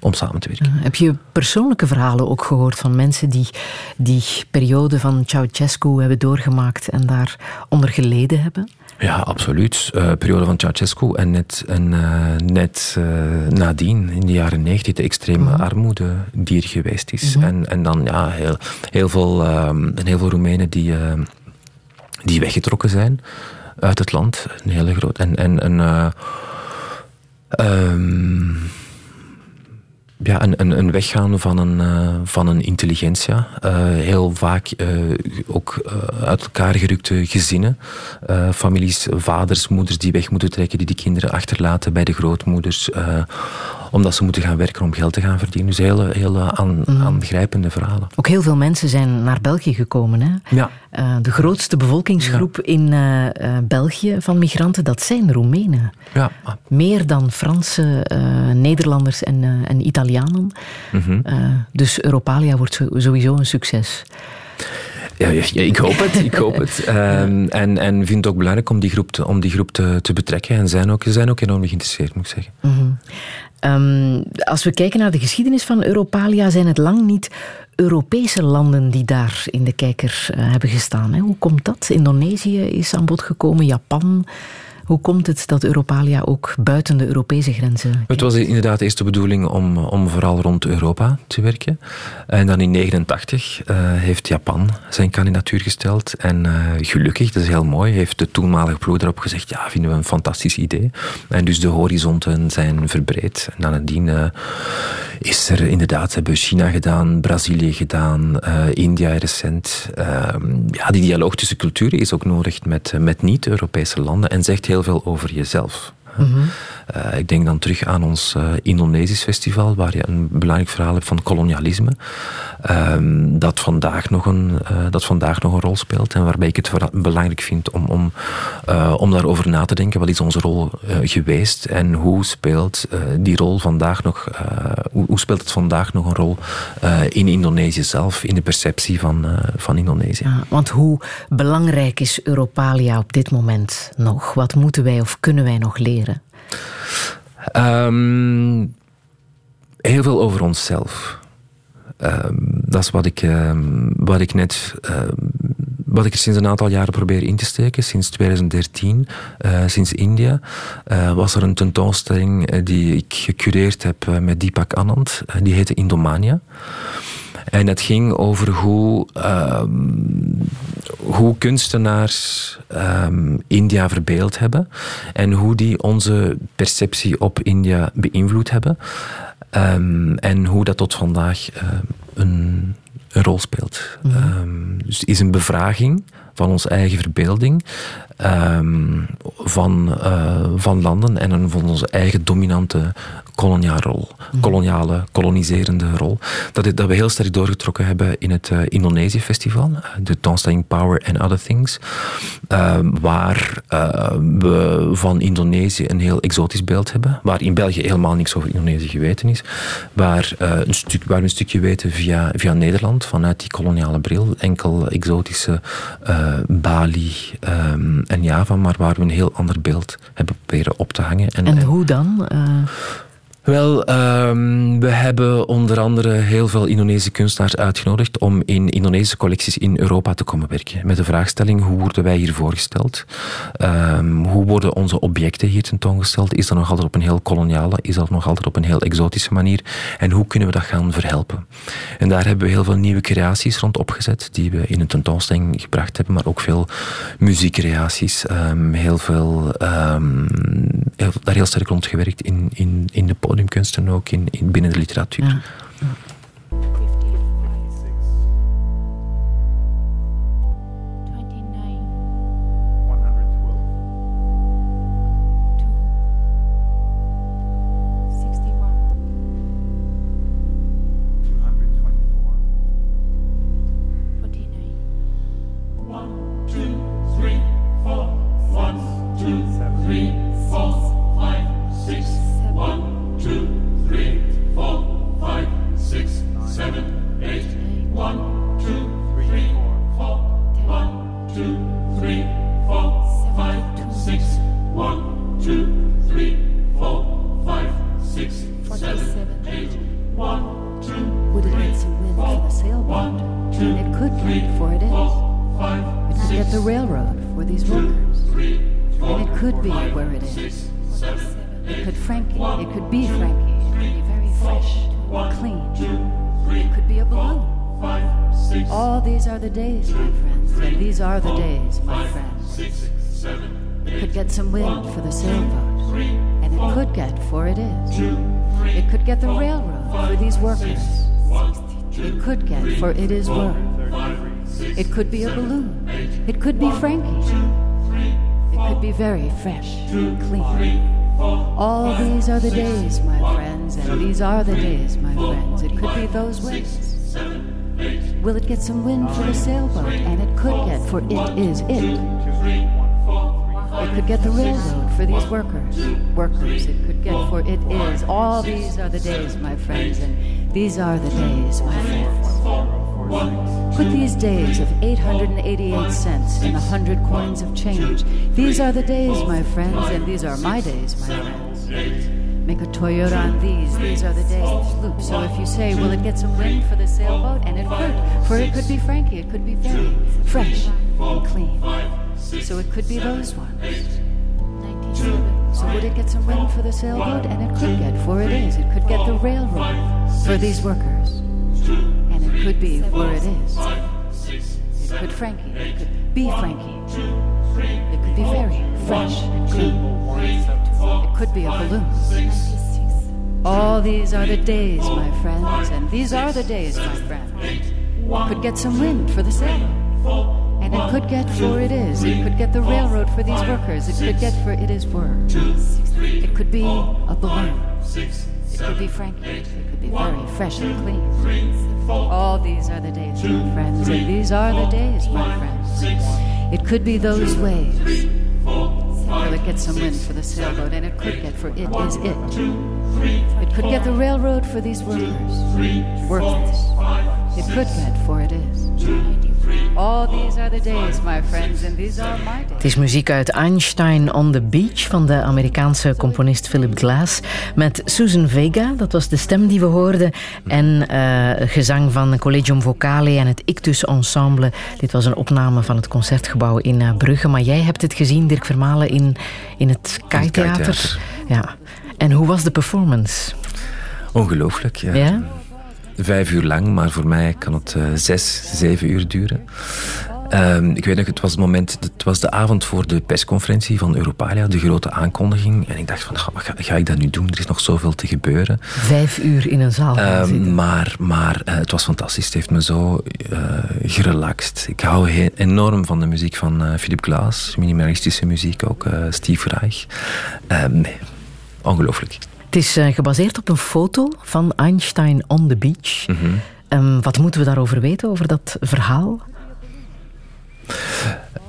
om samen te werken. Heb je persoonlijke verhalen ook gehoord van mensen die die periode van Ceausescu hebben doorgemaakt en daar onder geleden hebben? Ja, absoluut. Uh, periode van Ceausescu en net, en, uh, net uh, nadien, in de jaren negentig, de extreme -hmm. armoede die er geweest is. -hmm. en, en dan ja, heel, heel, veel, en heel veel Roemenen die, die weggetrokken zijn uit het land. Een hele groot. En, en, en um, ja, een, een, een weggaan van een, uh, van een intelligentia. Uh, heel vaak ook uit elkaar gerukte gezinnen. families, vaders, moeders die weg moeten trekken, die die kinderen achterlaten bij de grootmoeders omdat ze moeten gaan werken om geld te gaan verdienen. Dus hele, hele aan, mm. aangrijpende verhalen. Ook heel veel mensen zijn naar België gekomen. Hè? Ja. Uh, de grootste bevolkingsgroep ja. in uh, uh, België van migranten, dat zijn Roemenen. Ja. Meer dan Franse, Nederlanders en, en Italianen. Mm -hmm. dus Europalia wordt sowieso een succes. Ja, ja, ik hoop het. Ik hoop het. Um, <laughs> en, en vind het ook belangrijk om die groep te, om die groep te, te betrekken. En zijn ook, ze zijn ook enorm geïnteresseerd, moet ik zeggen. Mm -hmm. Um, als we kijken naar de geschiedenis van Europalia, zijn het lang niet Europese landen die daar in de kijker uh, hebben gestaan. Hè? Hoe komt dat? Indonesië is aan bod gekomen, Japan. Hoe komt het dat Europalia ook buiten de Europese grenzen... Het was inderdaad eerst de bedoeling om, om vooral rond Europa te werken. En dan in 1989 uh, heeft Japan zijn kandidatuur gesteld. En uh, gelukkig, dat is heel mooi, heeft de toenmalige ploeg erop gezegd ja, vinden we een fantastisch idee. En dus de horizonten zijn verbreed. En nadien uh, is er inderdaad, hebben China gedaan, Brazilië gedaan, India recent. ja, die dialoog tussen culturen is ook nodig met, met niet-Europese landen en zegt heel heel veel over jezelf. -hmm. uh, ik denk dan terug aan ons uh, Indonesisch festival, waar je een belangrijk verhaal hebt van kolonialisme. Um, dat, vandaag nog een, uh, dat vandaag nog een rol speelt. En waarbij ik het belangrijk vind om, om, om daarover na te denken. Wat is onze rol geweest en hoe speelt die rol vandaag nog, hoe, hoe, speelt het vandaag nog een rol in Indonesië zelf, in de perceptie van, van Indonesië? Want hoe belangrijk is Europalia op dit moment nog? Wat moeten wij of kunnen wij nog leren? Um, heel veel over onszelf. Um, dat is wat ik, um, wat ik net. wat ik sinds een aantal jaren probeer in te steken. Sinds 2013, uh, sinds India, uh, was er een tentoonstelling uh, die ik gecureerd heb met Deepak Anand. die heette Indomania. En het ging over hoe, um, hoe kunstenaars um, India verbeeld hebben en hoe die onze perceptie op India beïnvloed hebben. Um, en hoe dat tot vandaag een, een, rol speelt. Mm. dus het is een bevraging van onze eigen verbeelding um, van, uh, van landen en van onze eigen dominante koloniale rol, mhm. koloniale, koloniserende rol. Dat, dat we heel sterk doorgetrokken hebben in het uh, Indonesië Festival, de tentoonstelling Power and Other Things, waar we van Indonesië een heel exotisch beeld hebben, waar in België helemaal niks over Indonesië geweten is, waar, een, stuk, waar we een stukje weten via, via Nederland, vanuit die koloniale bril, enkel exotische Bali um, en Java, maar waar we een heel ander beeld hebben proberen op te hangen. En, en hoe dan? Wel, um, we hebben onder andere heel veel Indonesische kunstenaars uitgenodigd om in Indonesische collecties in Europa te komen werken. Met de vraagstelling, hoe worden wij hier voorgesteld? Um, hoe worden onze objecten hier tentoongesteld? Is dat nog altijd op een heel koloniale, is dat nog altijd op een heel exotische manier? En hoe kunnen we dat gaan verhelpen? En daar hebben we heel veel nieuwe creaties rond opgezet, die we in een tentoonstelling gebracht hebben, maar ook veel muziekcreaties, um, heel veel, daar heel sterk rond gewerkt in, in, in de podium podiumkunsten ook in, in binnen de literatuur. Ja. For it is work. It could be a balloon. It could be Frankie. It could be very fresh and clean. All these are the days, my friends, and these are the days, my friends. It could be those ways. Will it get some wind for the sailboat? And it could get, for it is it. It could get the railroad for these workers. Workers, it could get, for it is. All these are the days, my friends, and these are the days, my friends. Put these days of 888 cents in a hundred coins of change. These are the days, my friends, and these are my days, my friends. Make a Toyota on these, these are the days. Loop. So if you say, will it get some wind for the sailboat? And it could, for it could be Frankie, it could be very fresh and clean. So it could be those ones. So would it get some wind for the sailboat? And it could get, for it is, it could get the railroad for these workers could be where it is. It could Frankie. It could be Frankie. It could be very fresh and clean. It could be a balloon. All these are the days, my friends, and these are the days, my friends. Could get some wind for the sailor. And it could get for it is. It could get the railroad for these workers. It could get for it is were. It could be a balloon. It could be Frankie. It could be very fresh and clean. All these are the days, my friends, and these are the days, my friends. It could be those ways. Will it get some wind for the sailboat? And it could get, for it is it. It could get the railroad for these workers. Workers. It could get, for it is. All these are the days, my friends, and these are my days. Het is muziek uit Einstein on the Beach van de Amerikaanse componist Philip Glass met Susan Vega, dat was de stem die we hoorden, en uh, gezang van Collegium Vocale en het Ictus Ensemble. Dit was een opname van het concertgebouw in uh, Brugge, maar jij hebt het gezien, Dirk Vermalen, in, in het Kai Theater. Ja. En hoe was de performance? Ongelooflijk, ja. ja? Vijf uur lang, maar voor mij kan het uh, zes, zeven uur duren. Um, ik weet nog, het was het moment, het was de avond voor de persconferentie van Europalia, de grote aankondiging. En ik dacht van, ga, ga, ik dat nu doen? Er is nog zoveel te gebeuren. Vijf uur in een zaal um, Maar, maar uh, het was fantastisch. Het heeft me zo uh, gerelaxed. Ik hou enorm van de muziek van uh, Philip Glass, minimalistische muziek ook, Steve Reich. Um, nee, ongelooflijk. Het is uh, gebaseerd op een foto van Einstein on the beach. Mm -hmm. wat moeten we daarover weten, over dat verhaal?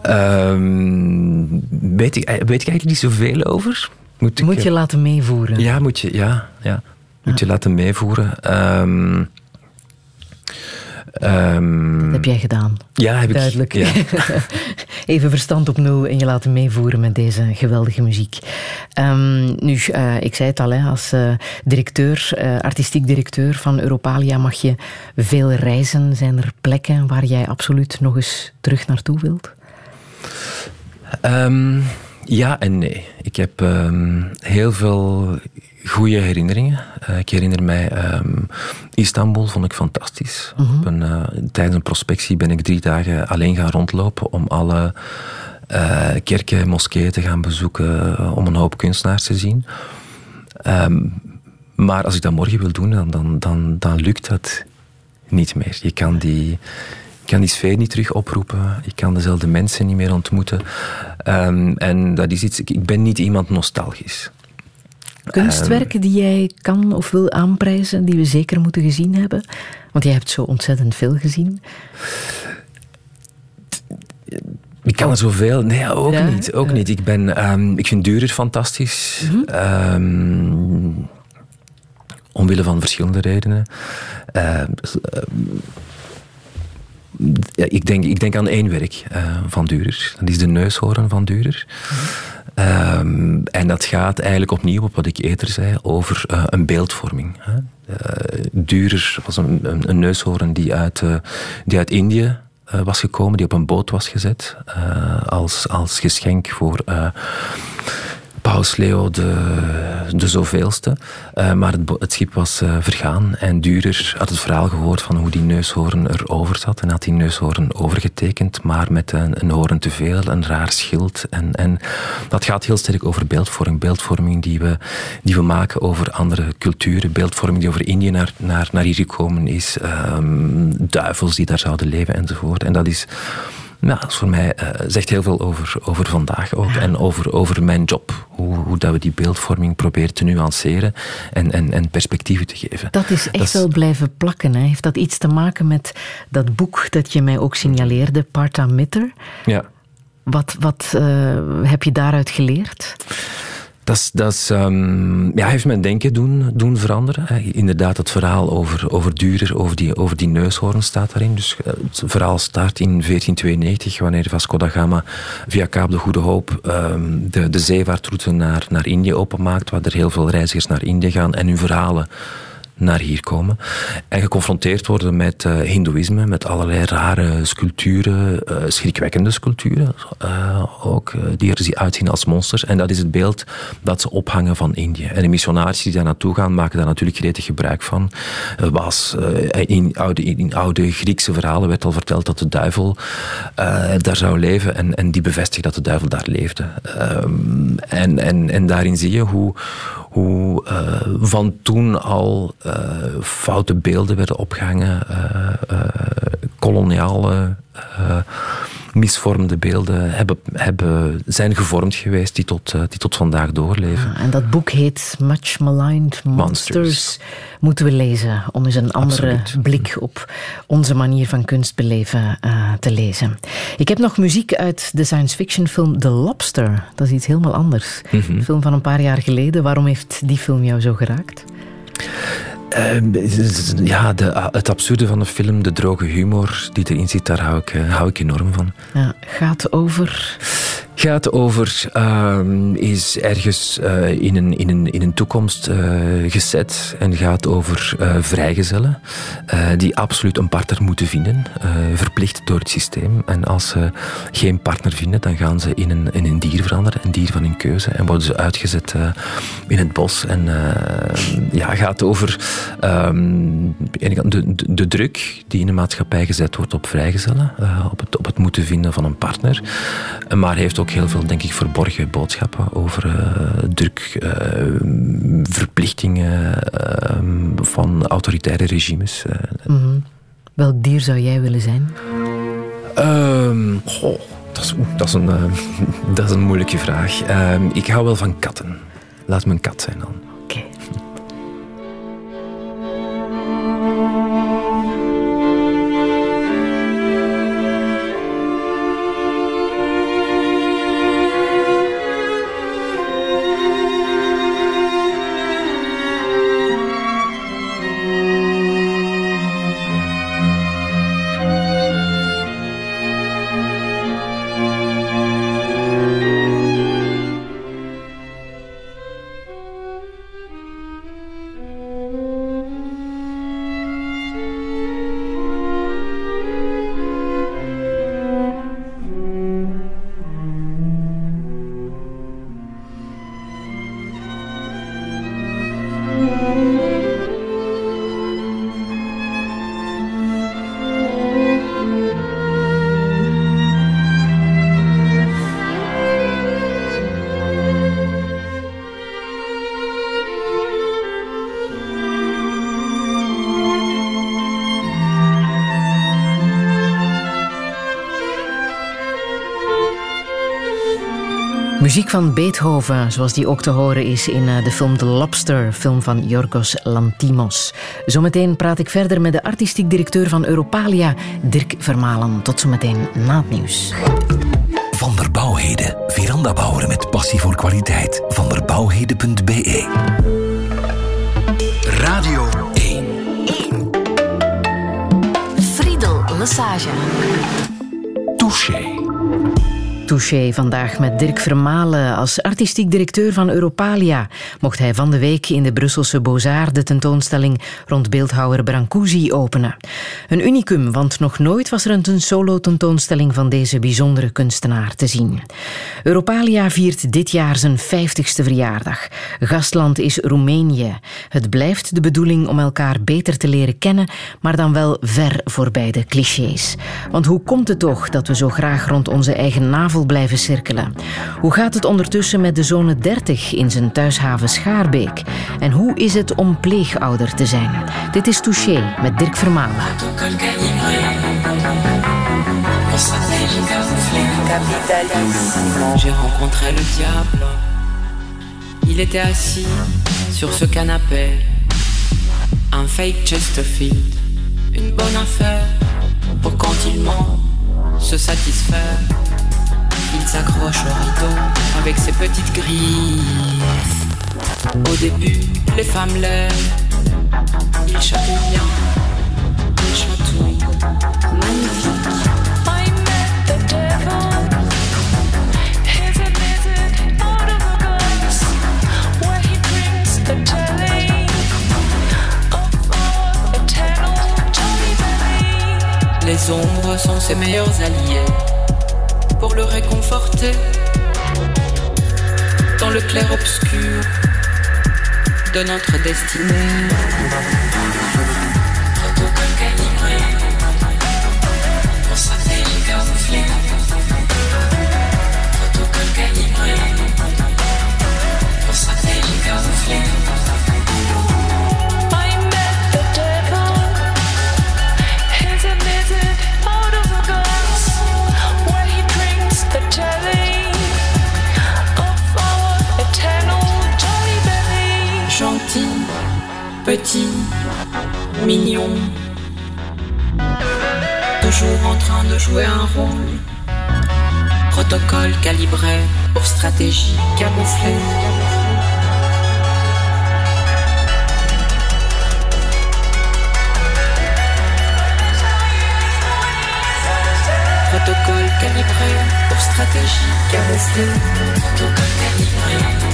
Um, weet, ik, weet ik eigenlijk niet zoveel over. Moet, moet je laten meevoeren? Ja, moet je, ja, ja. Moet je laten meevoeren. Um, Um, dat heb jij gedaan. Ja, heb Duidelijk. ik. Ja. <laughs> Even verstand op nul en je laten meevoeren met deze geweldige muziek. Um, nu, uh, ik zei het al, hè, als uh, directeur, uh, artistiek directeur van Europalia mag je veel reizen. Zijn er plekken waar jij absoluut nog eens terug naartoe wilt? Um, ja en nee. Ik heb heel veel goede herinneringen. Uh, ik herinner mij um, Istanbul, vond ik fantastisch. Mm -hmm. Op een, uh, tijdens een prospectie ben ik drie dagen alleen gaan rondlopen om alle uh, kerken, moskeeën te gaan bezoeken, om een hoop kunstenaars te zien. Um, maar als ik dat morgen wil doen, dan, dan, dan, dan lukt dat niet meer. Je kan die, kan die sfeer niet terug oproepen. Je kan dezelfde mensen niet meer ontmoeten. Um, en dat is iets, ik ben niet iemand nostalgisch. Kunstwerken die jij kan of wil aanprijzen, die we zeker moeten gezien hebben? Want jij hebt zo ontzettend veel gezien. Ik kan er zoveel. Nee, ook ja, niet. Ook niet. Ik, ben, um, ik vind Durer fantastisch. Mm -hmm. um, omwille van verschillende redenen. Uh, ja, ik, denk, ik denk aan één werk uh, van Durer. Dat is de neushoorn van Durer. Mm -hmm. Um, en dat gaat eigenlijk opnieuw op wat ik eerder zei over uh, een beeldvorming. Hè. Uh, Durer was een, neushoorn die uit, uh, die uit Indië was gekomen, die op een boot was gezet als, als geschenk voor Paus Leo de, de zoveelste. Uh, maar het, schip was uh, vergaan en Durer had het verhaal gehoord van hoe die neushoorn erover zat en had die neushoorn overgetekend, maar met een, een hoorn te veel, een raar schild. En, en dat gaat heel sterk over beeldvorming. Beeldvorming die we, die we maken over andere culturen. Beeldvorming die over Indië naar, naar, naar hier gekomen is. Um, duivels die daar zouden leven enzovoort. En dat is ja, dat is voor mij uh, zegt heel veel over, over vandaag ook. Ja. En over, over mijn job. Hoe, hoe dat we die beeldvorming proberen te nuanceren en, en, en perspectieven te geven. Dat is echt dat is... wel blijven plakken. Hè? Heeft dat iets te maken met dat boek dat je mij ook signaleerde, Parta Mitter? Ja. Wat, wat uh, heb je daaruit geleerd? Dat, dat um, ja, heeft mijn denken doen, doen veranderen. Inderdaad, het verhaal over, over Durer, over die, over die neushoorn staat daarin. Dus het verhaal start in 1492, wanneer Vasco da Gama via Kaap de Goede Hoop um, de, de zeevaartroute naar, naar Indië openmaakt, waar er heel veel reizigers naar Indië gaan en hun verhalen naar hier komen. En geconfronteerd worden met uh, hindoeïsme, met allerlei rare sculpturen, uh, schrikwekkende sculpturen uh, ook, die er uitzien als monsters. En dat is het beeld dat ze ophangen van Indië. En de missionarissen die daar naartoe gaan, maken daar natuurlijk gretig gebruik van. was, in, oude, in oude Griekse verhalen werd al verteld dat de duivel daar zou leven en, en die bevestigt dat de duivel daar leefde. Um, en, en, en daarin zie je hoe, hoe van toen al foute beelden werden opgehangen, uh, koloniale misvormde beelden hebben, hebben, zijn gevormd geweest die tot, die tot vandaag doorleven. Ja, en dat boek heet Much Maligned Monsters. Monsters. Moeten we lezen om eens een andere Absoluut. blik op onze manier van kunst beleven uh, te lezen. Ik heb nog muziek uit de science fiction film The Lobster. Dat is iets helemaal anders. Mm -hmm. Een film van een paar jaar geleden. Waarom heeft die film jou zo geraakt? Uh, ja, de, het absurde van de film, de droge humor die erin zit, daar hou ik, uh, hou ik enorm van. Ja, gaat over. Gaat over, uh, is ergens uh, in, een, in, een, in een toekomst gezet en gaat over vrijgezellen die absoluut een partner moeten vinden, verplicht door het systeem. En als ze geen partner vinden, dan gaan ze in een, in een dier veranderen, een dier van hun keuze, en worden ze uitgezet in het bos. En ja, gaat over um, de, de, de, druk die in de maatschappij gezet wordt op vrijgezellen, op, het, op het moeten vinden van een partner, maar heeft ook ook heel veel, denk ik, verborgen boodschappen over uh, druk, uh, verplichtingen uh, van autoritaire regimes. Mm -hmm. Welk dier zou jij willen zijn? Um, goh, dat, is, dat, is een, <laughs> dat is een moeilijke vraag. Um, ik hou wel van katten. Laat me een kat zijn dan. Muziek van Beethoven, zoals die ook te horen is in eh, de film The Lobster, film van Yorgos Lantimos. Zometeen praat ik verder met de artistiek directeur van Europalia, Dirk Vermalen. Tot zometeen na het nieuws. Van der Bouwheden. Verandabouwer met passie voor kwaliteit. Van der Bouwheden.be Radio 1. 1. Friedel Lassage. Touché. Touché vandaag met Dirk Vermalen. Als artistiek directeur van Europalia mocht hij van de week in de Brusselse Beaux-Arts de tentoonstelling rond beeldhouwer Brancusi openen. Een unicum, want nog nooit was er een solo-tentoonstelling van deze bijzondere kunstenaar te zien. Europalia viert dit jaar zijn 50ste verjaardag. Gastland is Roemenië. Het blijft de bedoeling om elkaar beter te leren kennen, maar dan wel ver voorbij de clichés. Want hoe komt het toch dat we zo graag rond onze eigen navel blijven cirkelen. Hoe gaat het ondertussen met de zone 30 in zijn thuishaven Schaarbeek? En hoe is het om pleegouder te zijn? Dit is Touché met Dirk Vermalen. J'ai rencontré le diable. Il était assis sur ce canapé. Un fake Chesterfield. Une bonne affaire pour quand il ment, se satisfaire. Il s'accroche au rideau avec ses petites griffes. Au début, les femmes l'aiment. Il chatouille bien. Il chatouille. Magnifique. Les ombres sont ses meilleurs alliés dans le clair-obscur de notre destinée. Jouer un rôle. Protocole calibré pour stratégie camouflée. Protocole calibré pour stratégie camouflée. Protocole calibré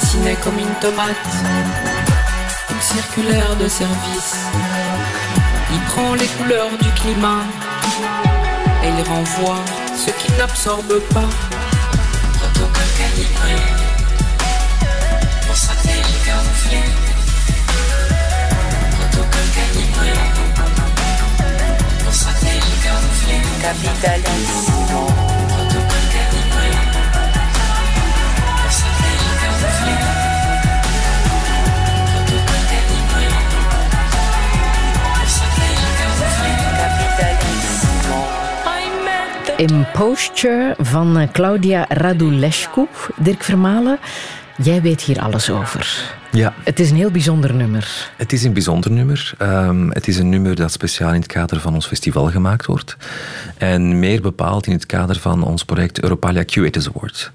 dessiné comme une tomate, une circulaire de service. Il prend les couleurs du climat et il renvoie ce qu'il n'absorbe pas. Protocole calibré pour satellite camouflé. Protocole calibré pour satellite camouflé. Capitalissimo. Imposture van eh, Claudia Radulescu. Dirk Vermalen, jij weet hier alles over. Ja, Het is een heel bijzonder nummer. het is een bijzonder nummer. Ehm, het is een nummer dat speciaal in het kader van ons festival gemaakt wordt. En meer bepaald in het kader van ons project Europalia Curators Award.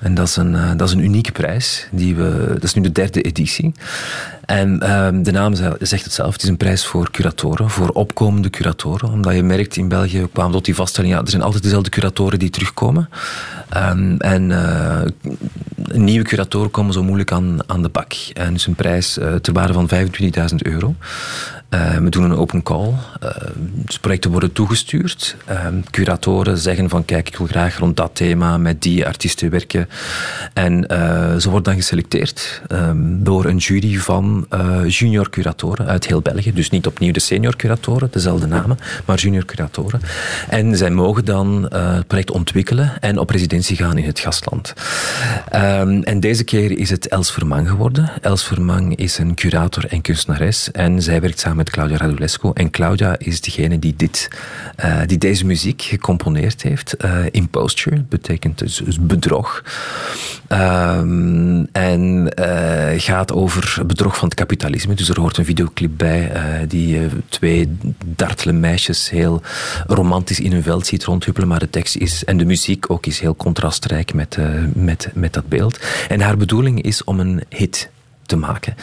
En dat is, een, eh, dat is een unieke prijs. Die we, dat is nu de derde editie. En ehm, de naam ze- zegt het zelf. Het is een prijs voor curatoren, voor opkomende curatoren. Omdat je merkt in België, kwamen tot die vaststelling, ja, er zijn altijd dezelfde curatoren die terugkomen. Ehm, en eh, nieuwe curatoren komen zo moeilijk aan, aan de bak. En dus een prijs eh, ter waarde van 25.000 euro. Uh, we doen een open call. Uh, dus projecten worden toegestuurd. Uh, curatoren zeggen van kijk, ik wil graag rond dat thema met die artiesten werken. En ze worden dan geselecteerd um, door een jury van junior curatoren uit heel België. Dus niet opnieuw de senior curatoren, dezelfde namen, maar junior curatoren. En zij mogen dan het project ontwikkelen en op residentie gaan in het gastland. Um, en deze keer is het Els Vermang geworden. Els Vermang is een curator en kunstenares en zij werkt samen met Claudia Radulescu. En Claudia is degene die, dit, uh, die deze muziek gecomponeerd heeft. Uh, imposture betekent dus, dus bedrog. Um, en uh, gaat over bedrog van het kapitalisme. Dus er hoort een videoclip bij die twee dartele meisjes heel romantisch in hun veld ziet rondhuppelen. Maar de tekst is, en de muziek ook is heel contrastrijk met, met, met dat beeld. En haar bedoeling is om een hit te maken.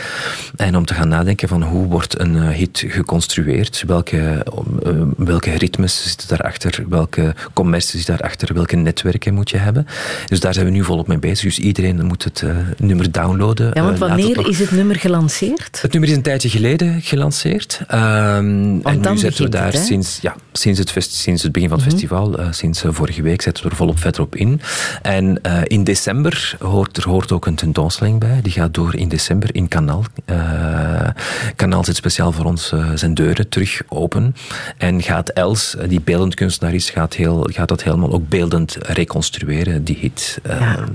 En om te gaan nadenken van hoe wordt een eh, hit geconstrueerd, welke, uh, welke ritmes zitten daarachter, welke commercie zit daarachter, welke netwerken moet je hebben. Dus daar zijn we nu volop mee bezig. Dus iedereen moet het uh, nummer downloaden. Ja, want wanneer is het nummer gelanceerd? Het nummer is een tijdje geleden gelanceerd. Um, en nu zetten we daar sinds, ja, sinds, het sinds het begin van het mm -hmm. festival, sinds vorige week, zetten we er volop verder op in. En in december hoort er hoort ook een tentoonstelling bij. Die gaat door in december in Kanaal. Uh, Kanaal zit speciaal voor ons uh, zijn deuren terug open. En gaat Els, die beeldend kunstenaar is, gaat, heel, gaat dat helemaal ook beeldend reconstrueren, die hit. Ja.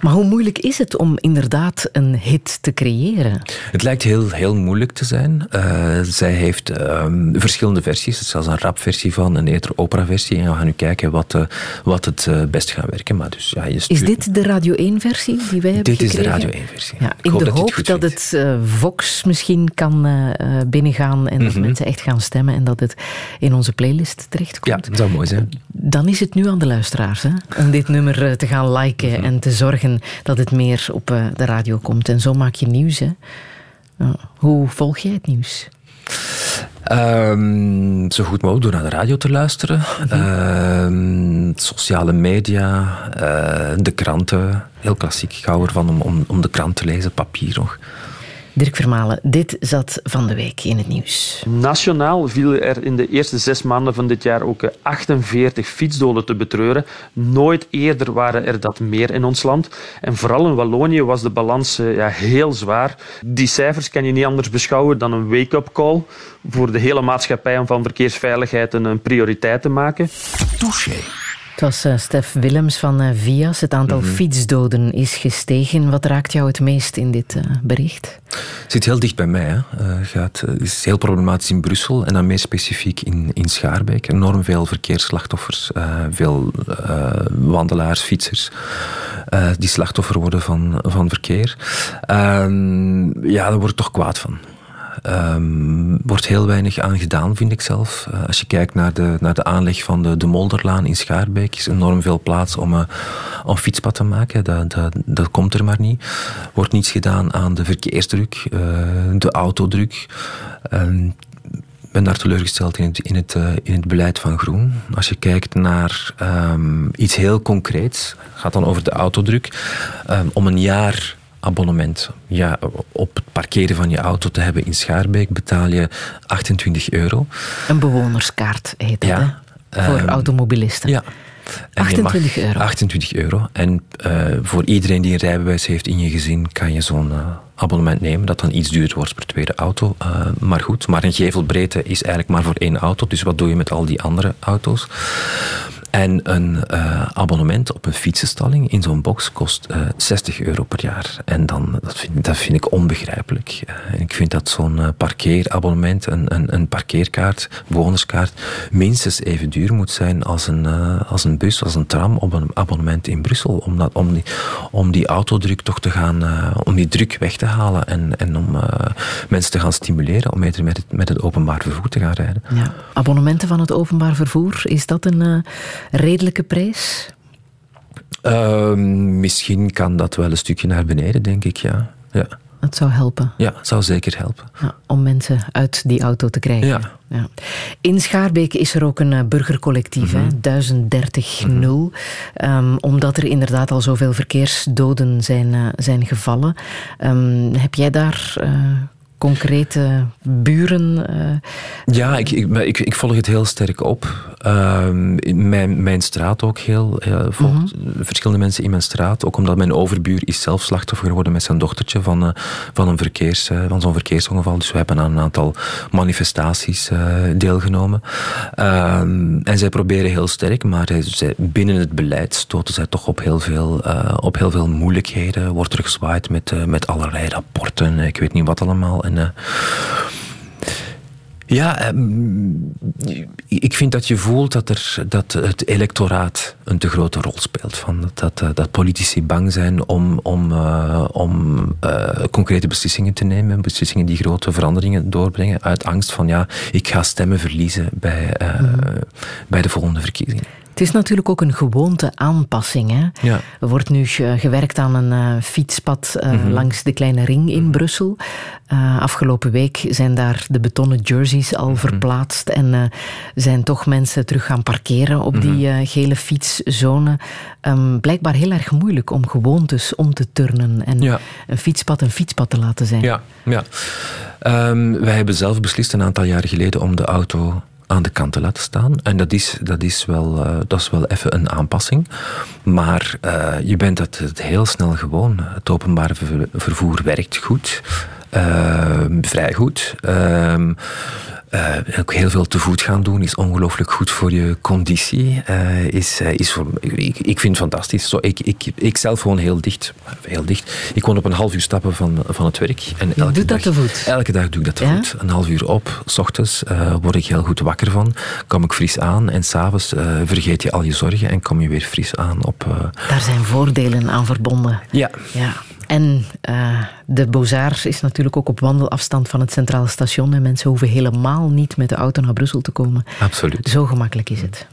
Maar hoe moeilijk is het om inderdaad een hit te creëren? Het lijkt heel, heel moeilijk te zijn. Uh, zij heeft um, verschillende versies. Er is zelfs een rapversie van, een eerder opera-versie. En we gaan nu kijken wat, uh, wat het uh, best gaat werken. Maar dus, ja, je stuurt... Is dit de Radio 1-versie die wij hebben Dit gekregen? is de Radio 1-versie. Ja, in de hoop dat, dat het Vox misschien kan binnengaan en mm -hmm. dat mensen echt gaan stemmen en dat het in onze playlist terechtkomt. Ja, dat zou mooi zijn. Dan is het nu aan de luisteraars hè, om dit nummer te gaan liken mm -hmm. en te zorgen dat het meer op uh, de radio komt. En zo maak je nieuws. Hè. Hoe volg jij het nieuws? Um, zo goed mogelijk door naar de radio te luisteren. Mm-hmm. Uh, sociale media, uh, de kranten. Heel klassiek. Ik hou ervan om, om, om de krant te lezen, papier nog. Dirk Vermalen, dit zat van de week in het nieuws. Nationaal vielen er in de eerste zes maanden van dit jaar ook 48 fietsdoden te betreuren. Nooit eerder waren er dat meer in ons land. En vooral in Wallonië was de balans ja, heel zwaar. Die cijfers kan je niet anders beschouwen dan een wake-up call voor de hele maatschappij om van verkeersveiligheid een prioriteit te maken. Touché. Het was uh, Stef Willems van uh, Vias. Het aantal mm -hmm. fietsdoden is gestegen. Wat raakt jou het meest in dit uh, bericht? Het zit heel dicht bij mij. Hè. gaat, het is heel problematisch in Brussel en dan meer specifiek in, in Schaarbeek. Enorm veel verkeersslachtoffers, veel wandelaars, fietsers. die slachtoffer worden van, van verkeer. Ehm, ja, daar word ik toch kwaad van. Um, wordt heel weinig aan gedaan, vind ik zelf. Uh, als je kijkt naar de, naar de aanleg van de, de Molderlaan in Schaarbeek, is enorm veel plaats om een uh, fietspad te maken. Dat, dat, dat komt er maar niet. Wordt niets gedaan aan de verkeersdruk, uh, de autodruk. Ik ben daar teleurgesteld in het, in, het, in het beleid van Groen. Als je kijkt naar um, iets heel concreets, gaat dan over de autodruk. Om een jaar abonnement ja, op het parkeren van je auto te hebben in Schaarbeek betaal je 28 euro. Een bewonerskaart heet dat, ja, hè? Voor um, automobilisten. Ja. En 28 euro. 28 euro. En uh, voor iedereen die een rijbewijs heeft in je gezin kan je zo'n uh, abonnement nemen, dat dan iets duurder wordt per tweede auto. Uh, maar goed, maar een gevelbreedte is eigenlijk maar voor één auto. Dus wat doe je met al die andere auto's? En een uh, abonnement op een fietsenstalling in zo'n box kost uh, 60 euro per jaar. En dan, dat, vind, dat vind ik onbegrijpelijk. Uh, ik vind dat zo'n parkeerabonnement, een, een, een parkeerkaart, bewonerskaart, minstens even duur moet zijn als een, als een bus, als een tram op een abonnement in Brussel. Om, dat, om, die, om die autodruk toch te gaan, om die druk weg te halen en, en om mensen te gaan stimuleren om eerder met het, met het openbaar vervoer te gaan rijden. Ja. Abonnementen van het openbaar vervoer, is dat een redelijke prijs? Uh, misschien kan dat wel een stukje naar beneden, denk ik, ja. ja. Dat zou helpen. Ja, zou zeker helpen. Ja, om mensen uit die auto te krijgen. Ja. ja. In Schaarbeek is er ook een uh, burgercollectief, mm -hmm. 1030 mm -hmm. um, omdat er inderdaad al zoveel verkeersdoden zijn, uh, zijn gevallen. Um, heb jij daar uh, concrete buren? Uh... Ja, ik, ik, ik, ik, volg het heel sterk op. Uh, mijn, mijn straat ook heel. Uh, -hmm. verschillende mensen in mijn straat. Ook omdat mijn overbuur is zelf slachtoffer geworden met zijn dochtertje van, uh, van, een verkeers, van zo'n verkeersongeval. Dus we hebben aan een aantal manifestaties deelgenomen. Ehm, en zij proberen heel sterk, maar zij, binnen het beleid stoten zij toch op heel veel, op heel veel moeilijkheden. Wordt er gezwaaid met, met allerlei rapporten. Ik weet niet wat allemaal. En, uh, ja, ehm, ik vind dat je voelt dat, er, dat het electoraat een te grote rol speelt. Van dat, dat, dat politici bang zijn om, om, uh, om uh, concrete beslissingen te nemen. Beslissingen die grote veranderingen doorbrengen. Uit angst van ja, ik ga stemmen verliezen bij, uh, mm. bij de volgende verkiezingen. Het is natuurlijk ook een gewoonte aanpassing. Hè? Ja. Er wordt nu gewerkt aan een uh, fietspad uh, mm -hmm. langs de Kleine Ring in Brussel. Uh, afgelopen week zijn daar de betonnen jerseys al mm -hmm. verplaatst en zijn toch mensen terug gaan parkeren op die gele fietszone. Um, blijkbaar heel erg moeilijk om gewoontes om te turnen en ja. een fietspad een fietspad te laten zijn. Ja, ja. Um, wij hebben zelf beslist een aantal jaar geleden om de auto aan de kant te laten staan. En dat is, dat is, wel, uh, dat is wel even een aanpassing. Maar uh, je bent het, het heel snel gewoon. Het openbare vervoer werkt goed. Uh, vrij goed. Uh, ook heel veel te voet gaan doen is ongelooflijk goed voor je conditie. Uh, is, uh, is voor, ik, ik vind het fantastisch. Zo, ik, ik, ik zelf woon heel dicht, heel dicht. Ik woon op een half uur stappen van, van het werk. En elke dag, dat te voet? Elke dag doe ik dat te ja? voet. Een half uur op, s ochtends word ik heel goed wakker van. Kom ik fris aan en s'avonds vergeet je al je zorgen en kom je weer fris aan. Op, Daar zijn voordelen aan verbonden. Ja. ja. En uh, de Bozar is natuurlijk ook op wandelafstand van het Centraal Station. En mensen hoeven helemaal niet met de auto naar Brussel te komen. Absoluut. Zo gemakkelijk is het.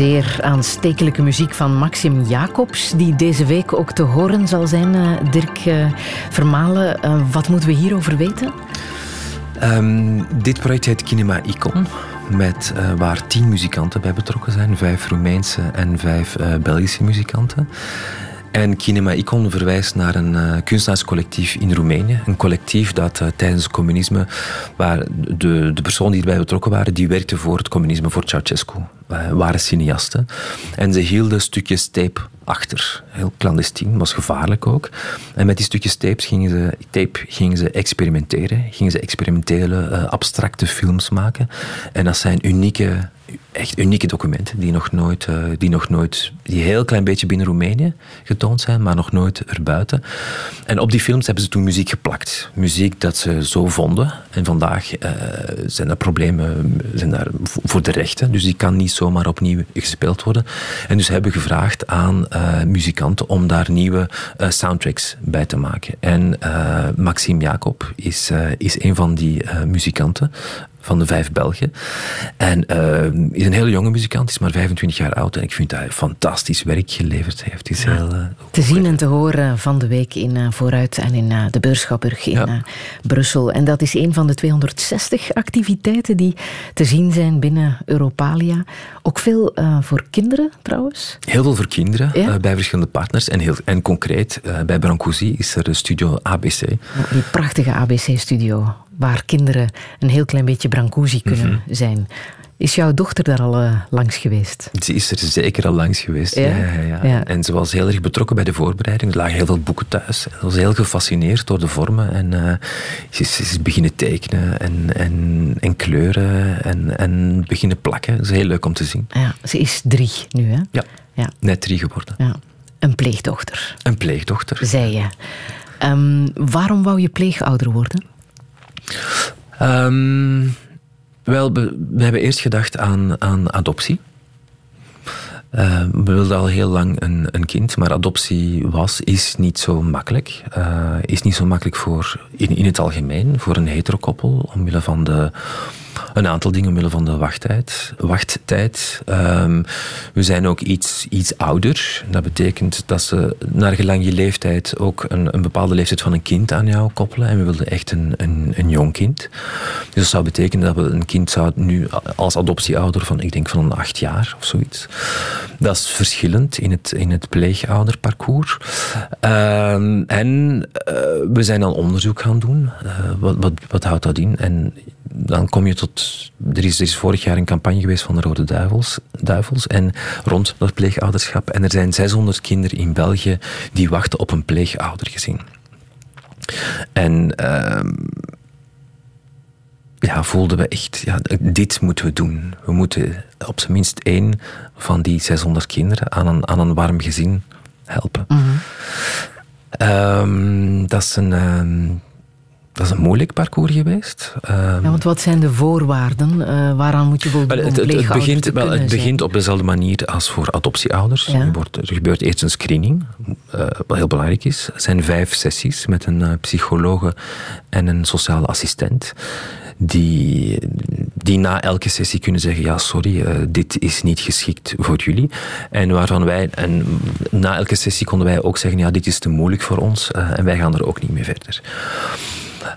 Zeer aanstekelijke muziek van Maxim Jacobs, die deze week ook te horen zal zijn. Eh, Dirk eh, Vermalen, eh, wat moeten we hierover weten? Ehm, dit project heet Kinema Icon, met, eh, waar tien muzikanten bij betrokken zijn. Vijf Roemeense en vijf Belgische muzikanten. En Kinema Icon verwijst naar een kunstenaarscollectief in Roemenië. Een collectief dat tijdens het communisme, waar de, de personen die erbij betrokken waren, die werkten voor het communisme, voor Ceausescu. Eh, waren cineasten. En ze hielden stukjes tape achter. Heel clandestien, was gevaarlijk ook. En met die stukjes tapes gingen ze, tape gingen ze experimenteren. Gingen ze experimentele, eh, abstracte films maken. En dat zijn unieke echt unieke documenten die nog nooit, eh, die nog nooit, die heel klein beetje binnen Roemenië getoond zijn, maar nog nooit erbuiten. En op die films hebben ze toen muziek geplakt. Muziek dat ze zo vonden. En vandaag eh, zijn er problemen zijn daar voor de rechten, dus die kan niet zomaar opnieuw gespeeld worden. En dus hebben gevraagd aan eh, muzikanten om daar nieuwe eh, soundtracks bij te maken. En Maxime Jacob is, is een van die muzikanten van de vijf Belgen. En eh, is een hele jonge muzikant, is maar 25 jaar oud. En ik vind dat hij fantastisch werk geleverd heeft. Is heel, eh, Te zien en te horen van de week in eh, Vooruit en in de Beurschapburg in Ja. Brussel. En dat is een van de 260 activiteiten die te zien zijn binnen Europalia. Ook veel voor kinderen trouwens. Heel veel voor kinderen Ja? bij verschillende partners. En, heel, en concreet, bij Brancusi is er de studio ABC. Die prachtige ABC-studio, waar kinderen een heel klein beetje Brancusi kunnen Mhm. zijn. Is jouw dochter daar al eh, langs geweest? Ze is er zeker al langs geweest. Ja? Ja? Ja. En ze was heel erg betrokken bij de voorbereiding. Er lagen heel veel boeken thuis. Ze was heel gefascineerd door de vormen. En eh, ze, is, ze is beginnen tekenen en, en, en kleuren en, en beginnen plakken. Dat is heel leuk om te zien. Ja, ze is drie nu, hè? Ja, Ja. net drie geworden. ja. Een pleegdochter, Een pleegdochter. zei je. Ehm, waarom wou je pleegouder worden? Ehm, wel, we, hebben eerst gedacht aan, aan adoptie. Eh, we wilden al heel lang een, een kind, maar adoptie was, is niet zo makkelijk. Eh, is niet zo makkelijk voor, in, in het algemeen voor een heterokoppel, omwille van de, een aantal dingen, omwille van de wachttijd. wachttijd. Ehm, we zijn ook iets, iets ouder. Dat betekent dat ze naar gelang je leeftijd ook een, een bepaalde leeftijd van een kind aan jou koppelen. En we wilden echt een, een, een jong kind. Dus dat zou betekenen dat we een kind zouden nu als adoptieouder van, ik denk van een acht jaar of zoiets. Dat is verschillend in het, in het pleegouderparcours. Ehm, en eh, we zijn dan onderzoek gaan doen. Eh, wat, wat, wat houdt dat in? En dan kom je tot. Er is, er is vorig jaar een campagne geweest van de Rode Duivels, Duivels en rond dat pleegouderschap. En er zijn 600 kinderen in België die wachten op een pleegoudergezin. En ehm, ja, voelden we echt, ja, dit moeten we doen. We moeten op zijn minst één van die 600 kinderen aan een, aan een warm gezin helpen. Ehm, dat, is een, ehm, dat is een moeilijk parcours geweest. Ehm, Ja, want wat zijn de voorwaarden? Eh, waaraan moet je voldoen het, het, begint, te wel, het begint op dezelfde manier als voor adoptieouders. Ja. Er, wordt, er gebeurt eerst een screening, eh, wat heel belangrijk is. Er zijn vijf sessies met een uh, psychologe en een sociale assistent. Die, die na elke sessie kunnen zeggen: Ja, sorry, uh, dit is niet geschikt voor jullie. En waarvan wij, en na elke sessie konden wij ook zeggen: Ja, dit is te moeilijk voor ons uh, en wij gaan er ook niet mee verder.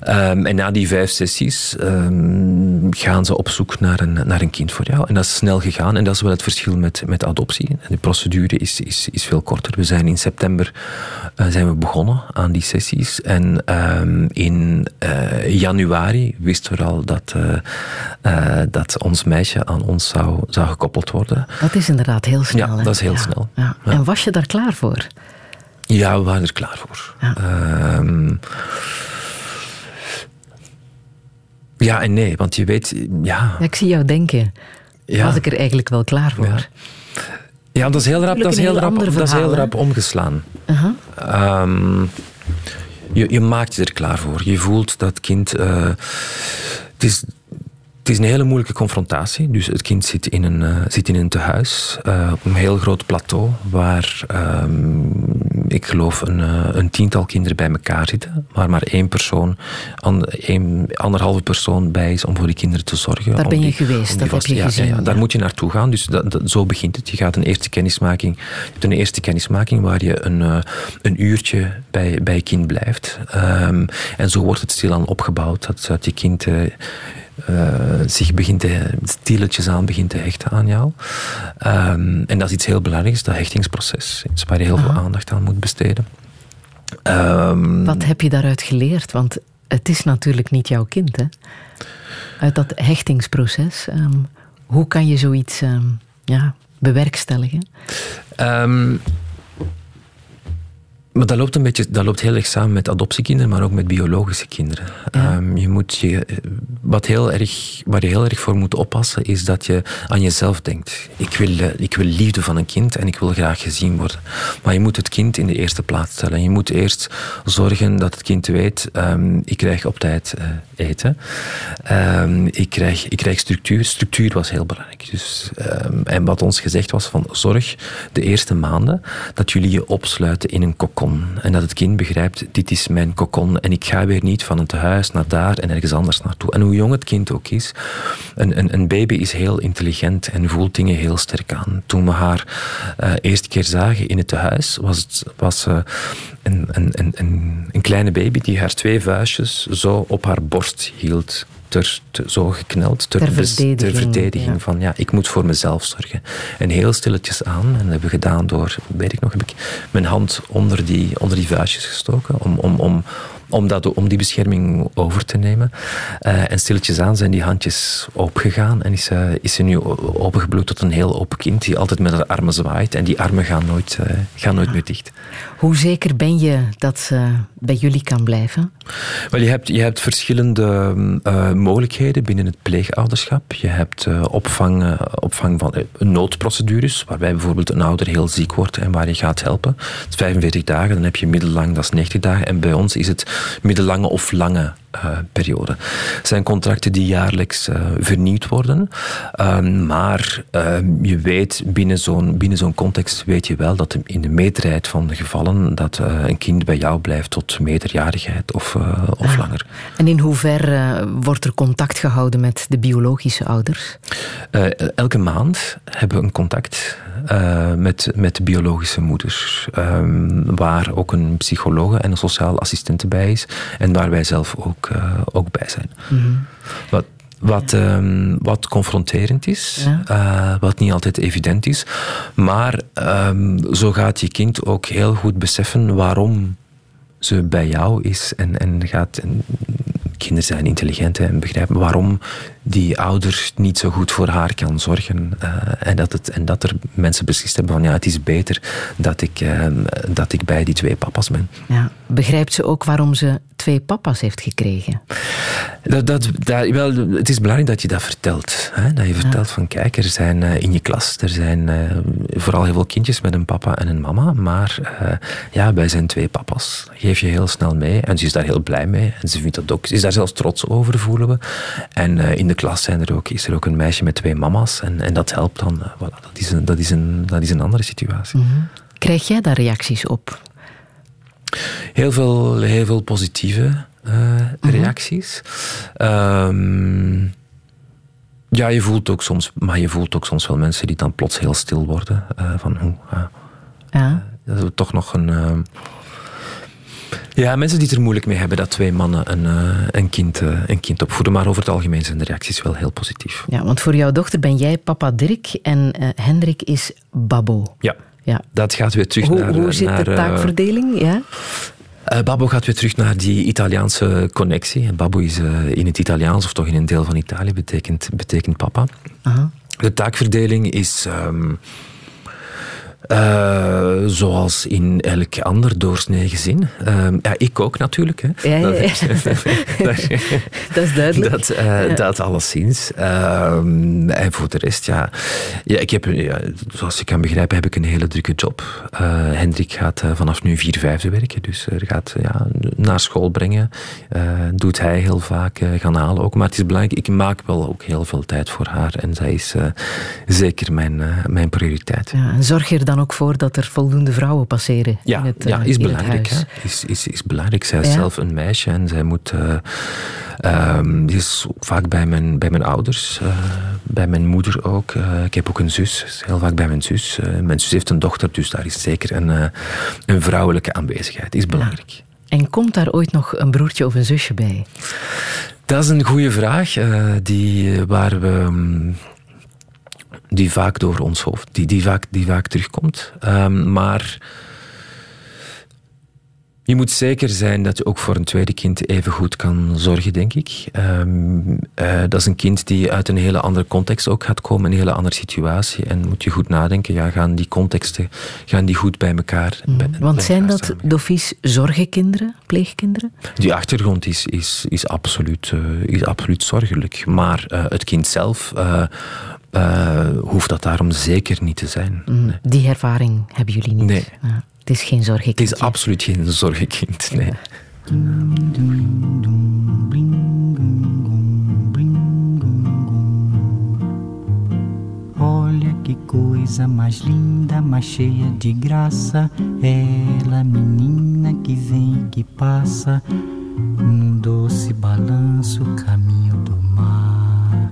Um, en na die vijf sessies um, gaan ze op zoek naar een, naar een kind voor jou. En dat is snel gegaan. En dat is wel het verschil met, met adoptie. De procedure is, is, is veel korter. We zijn in september uh, zijn we begonnen aan die sessies. En um, in uh, januari wisten we al dat, uh, dat ons meisje aan ons zou, zou gekoppeld worden. Dat is inderdaad heel snel. Ja, hè? dat is heel ja. snel. Ja. Ja. En was je daar klaar voor? Ja, we waren er klaar voor. Ehm, Ja en nee, want je weet, ja... ja ik zie jou denken. Ja. Was ik er eigenlijk wel klaar voor? Ja, ja dat is heel rap, dat is heel rap, dat is heel rap omgeslaan. Uh -huh. um, je, je, maakt je er klaar voor. Je voelt dat kind... Uh, het, is, het is een hele moeilijke confrontatie. Dus het kind zit in een, uh, zit in een tehuis uh, op een heel groot plateau waar um, ik geloof, een, eh, een tiental kinderen bij elkaar zitten, waar maar één persoon, an, één, anderhalve persoon bij is om voor die kinderen te zorgen. Daar ben je die- geweest, dat heb je ja, gezien, Ja, ja, daar moet je naartoe gaan. Dus dat, dat- zo begint het. Je gaat een eerste kennismaking. Een eerste kennismaking waar je een, eh, een uurtje bij, bij je kind blijft. Ehm, en zo wordt het stilaan opgebouwd. Dat, dat je kind eh, zich begint te, aan begint te hechten aan jou. Ehm, en dat is iets heel belangrijks, dat hechtingsproces. Iets waar je heel veel aandacht aan moet besteden. Ehm, Wat heb je daaruit geleerd? Want het is natuurlijk niet jouw kind, hè? Uit dat hechtingsproces. ehm, hoe kan je zoiets ja, bewerkstelligen? Maar dat loopt, een beetje, dat loopt heel erg samen met adoptiekinderen, maar ook met biologische kinderen. Ehm, je moet je, wat heel erg, waar je heel erg voor moet oppassen, is dat je aan jezelf denkt. Ik wil, eh, ik wil liefde van een kind en ik wil graag gezien worden. Maar je moet het kind in de eerste plaats stellen. Je moet eerst zorgen dat het kind weet, ehm, ik krijg op tijd eh, eten. Ehm, ik, krijg, ik krijg structuur. Structuur was heel belangrijk. Dus, ehm, en wat ons gezegd was van zorg de eerste maanden dat jullie je opsluiten in een kokon. En dat het kind begrijpt, dit is mijn kokon en ik ga weer niet van het huis naar daar en ergens anders naartoe. En hoe jong het kind ook is, een, een, baby is heel intelligent en voelt dingen heel sterk aan. Toen we haar eh eerste keer zagen in het tehuis, was het was, eh, een, een, een, een kleine baby die haar twee vuistjes zo op haar borst hield. Ter, te- zo gekneld, ter, Ter bes- ter verdediging, verdediging ja. van ja, ik moet voor mezelf zorgen. En heel stilletjes aan, en dat hebben we gedaan door, weet ik nog, heb ik mijn hand onder die, onder die vuistjes gestoken om, om, om, om, dat, om die bescherming over te nemen. Eh, en stilletjes aan zijn die handjes opgegaan en is, eh, is ze nu opengebloed tot een heel open kind die altijd met haar armen zwaait en die armen gaan nooit, eh, gaan nooit meer dicht. Hoe zeker ben je dat ze bij jullie kan blijven? Wel, je hebt, je hebt verschillende eh, mogelijkheden binnen het pleegouderschap. Je hebt opvang, opvang van noodprocedures, waarbij bijvoorbeeld een ouder heel ziek wordt en waar je gaat helpen. Dat is 45 dagen, dan heb je middellang, dat is 90 dagen. En bij ons is het middellange of lange periode. Het zijn contracten die jaarlijks eh, vernieuwd worden. Ehm, maar ehm, je weet, binnen zo'n, binnen zo'n context weet je wel dat in de meerderheid van de gevallen dat eh, een kind bij jou blijft tot meerderjarigheid of, eh, of langer. En in hoeverre wordt er contact gehouden met de biologische ouders? Elke maand hebben we een contact met, met de biologische moeder. ehm, waar ook een psycholoog en een sociaal assistente bij is. En waar wij zelf ook, eh, ook bij zijn. Wat, wat, ehm, wat confronterend is, eh, wat niet altijd evident is. Maar ehm, zo gaat je kind ook heel goed beseffen waarom ze bij jou is. En, en gaat. En kinderen zijn intelligent hè, en begrijpen waarom die ouder niet zo goed voor haar kan zorgen. eh, en, dat het, en dat er mensen beslist hebben van ja, het is beter dat ik, ehm, dat ik bij die twee papa's ben. Ja. Begrijpt ze ook waarom ze twee papa's heeft gekregen? Dat, dat, dat- wel, het is belangrijk dat je dat vertelt. Hè? Dat je vertelt van kijk, er zijn eh, in je klas er zijn eh, vooral heel veel kindjes met een papa en een mama. Maar eh, ja, wij zijn twee papa's. Dat geef je heel snel mee. En ze is daar heel blij mee. En ze vindt dat ook, ze is daar zelfs trots over, voelen we. En in de klas zijn er ook, is er ook een meisje met twee mama's. En, en dat helpt dan. voilà, dat, is een, dat, is een, dat is een andere situatie. Krijg jij daar reacties op? Heel veel, heel veel positieve eh, reacties. Ehm, ja, je voelt ook soms, maar je voelt ook soms wel mensen die dan plots heel stil worden. eh, van hoe, ah, Ja. dat we toch nog een. ehm, ja, mensen die het er moeilijk mee hebben dat twee mannen een, eh, een, kind, eh, een kind opvoeden. Maar over het algemeen zijn de reacties wel heel positief. ja, want voor jouw dochter ben jij papa Dirk en eh, Hendrik is Babbo. Ja, Ja. dat gaat weer terug Hoe, naar. hoe zit naar, de eh, taakverdeling? Ja? Eh, Babbo gaat weer terug naar die Italiaanse connectie. En Babbo is eh, in het Italiaans, of toch in een deel van Italië, betekent, betekent papa. Aha. De taakverdeling is ehm, eh, zoals in elk ander doorsnee gezin. Ehm, ja, ik ook natuurlijk. Hè. Ja, ja, ja. <laughs> Dat, <laughs> Dat is duidelijk. dat, dat alleszins. Ehm, en voor de rest, ja. ja, ik heb, ja, zoals je kan begrijpen, heb ik een hele drukke job. Eh, Hendrik gaat vanaf nu vier vijfde werken. Dus er gaat ja, naar school brengen. Doet hij heel vaak gaan halen ook. Maar het is belangrijk, ik maak wel ook heel veel tijd voor haar. En zij is zeker mijn, mijn prioriteit. Ja, zorg je er dan dan ook voor dat er voldoende vrouwen passeren Ja, in het, ja eh, is in belangrijk. Hè? Is, is, is belangrijk. Zij is Ja. zelf een meisje en zij moet. eh, ehm, die is ook vaak bij mijn, bij mijn ouders, eh, bij mijn moeder ook. Ik heb ook een zus, heel vaak bij mijn zus. Mijn zus heeft een dochter, dus daar is zeker een, een vrouwelijke aanwezigheid. Is belangrijk. En komt daar ooit nog een broertje of een zusje bij? Dat is een goede vraag, die, waar we, mm, die vaak door ons hoofd, die, die, vaak, die vaak terugkomt. Ehm, maar je moet zeker zijn dat je ook voor een tweede kind even goed kan zorgen, denk ik. Ehm, eh, dat is een kind die uit een hele andere context ook gaat komen, een hele andere situatie. En moet je goed nadenken, ja, gaan die contexten gaan die goed bij elkaar? bij- Mm. Want bij zijn dat staan? Doffies zorgenkinderen, pleegkinderen? Die achtergrond is, is, is, absoluut, eh, is absoluut zorgelijk. Maar eh, het kind zelf eh, eh, hoeft dat daarom zeker niet te zijn. Mm, Die ervaring hebben jullie niet. Nee. Ja, het is geen zorgenkind. Het is absoluut geen zorgenkind. Nee. Olha que coisa mais linda, mais cheia de graça. Ela, menina que vem e que passa, num doce balanço, caminho do mar.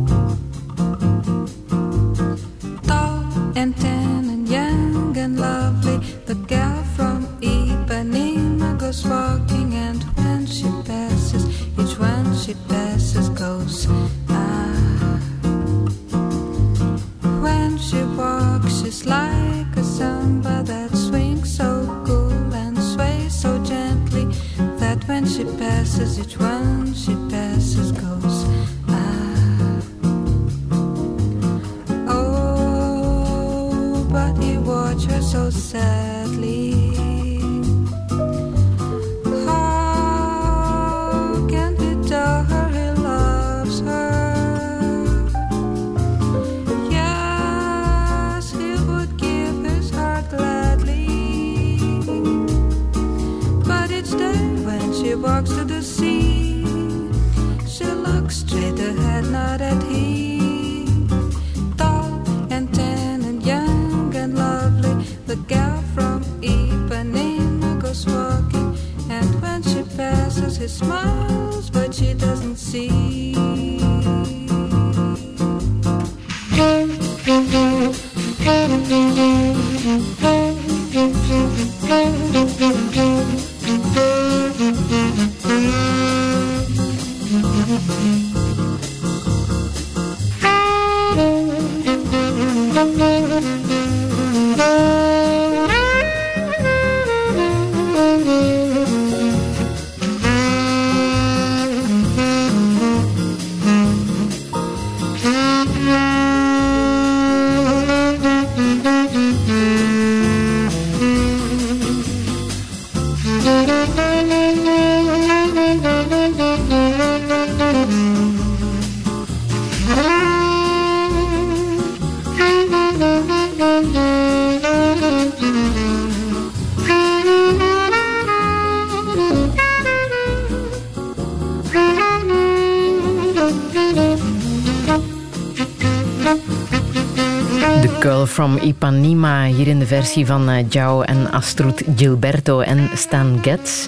From Ipanema, hier in de versie van eh, João en Astrud Gilberto en Stan Getz.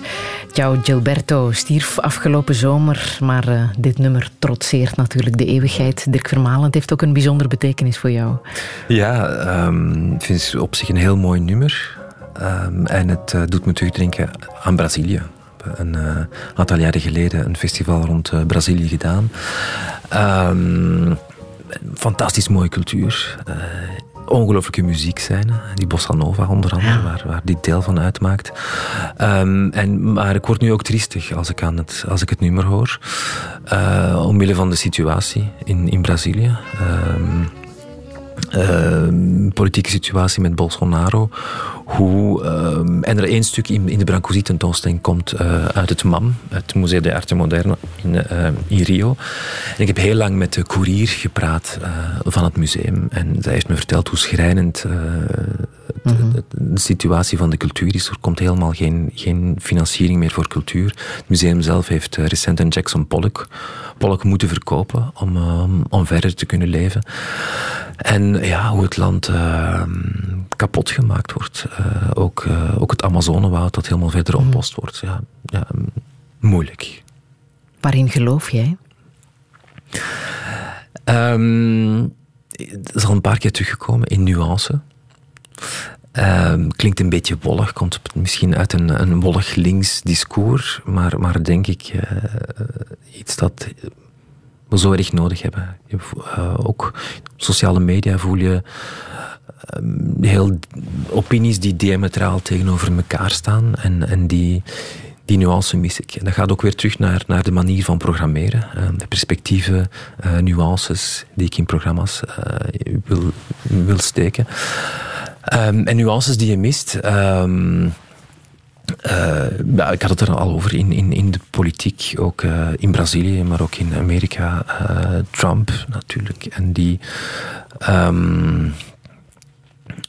João Gilberto stierf afgelopen zomer, maar eh, dit nummer trotseert natuurlijk de eeuwigheid. Dirk Vermalen, het heeft ook een bijzondere betekenis voor jou. Ja, ehm, ik vind het op zich een heel mooi nummer. Ehm, en het eh, doet me terugdenken aan Brazilië. Een aantal jaren geleden een festival rond Brazilië gedaan. Ehm, fantastisch mooie cultuur. Ongelooflijke muziekscène. Die bossa nova onder andere, waar, waar dit deel van uitmaakt. Ehm, en, maar ik word nu ook triestig als ik, aan het, als ik het nummer hoor. Eh, omwille van de situatie in, in Brazilië. Ehm, politieke situatie met Bolsonaro. Hoe, ehm, en er één stuk in, in de Brancusi tentoonstelling komt eh, uit het MAM, het Museo de Arte Moderne in, eh, in Rio. En ik heb heel lang met de koerier gepraat eh, van het museum. En zij heeft me verteld hoe schrijnend het- het- de situatie van de cultuur is. Er komt helemaal geen, geen financiering meer voor cultuur. Het museum zelf heeft recent een Jackson Pollock, Pollock moeten verkopen om, om verder te kunnen leven. En ja, hoe het land eh, kapot gemaakt wordt. Eh, ook, eh, ook het Amazonewoud dat helemaal verder ontbost wordt. Ja, ja, mm, moeilijk. Waarin geloof jij? Ehm, het is al een paar keer teruggekomen in nuance. Ehm, klinkt een beetje wollig, komt misschien uit een, een wollig links discours, maar, maar denk ik eh, iets dat we zo erg nodig hebben. Eh, ook op sociale media voel je ehm, heel opinies die diametraal tegenover elkaar staan en, en die, die nuance mis ik. En dat gaat ook weer terug naar, naar de manier van programmeren. eh, de perspectieven, eh, nuances die ik in programma's wil, wil steken. Ehm, en nuances die je mist. ehm, eh, ja, ik had het er al over in, in, in de politiek, ook eh, in Brazilië, maar ook in Amerika. eh, Trump natuurlijk. En die. ehm,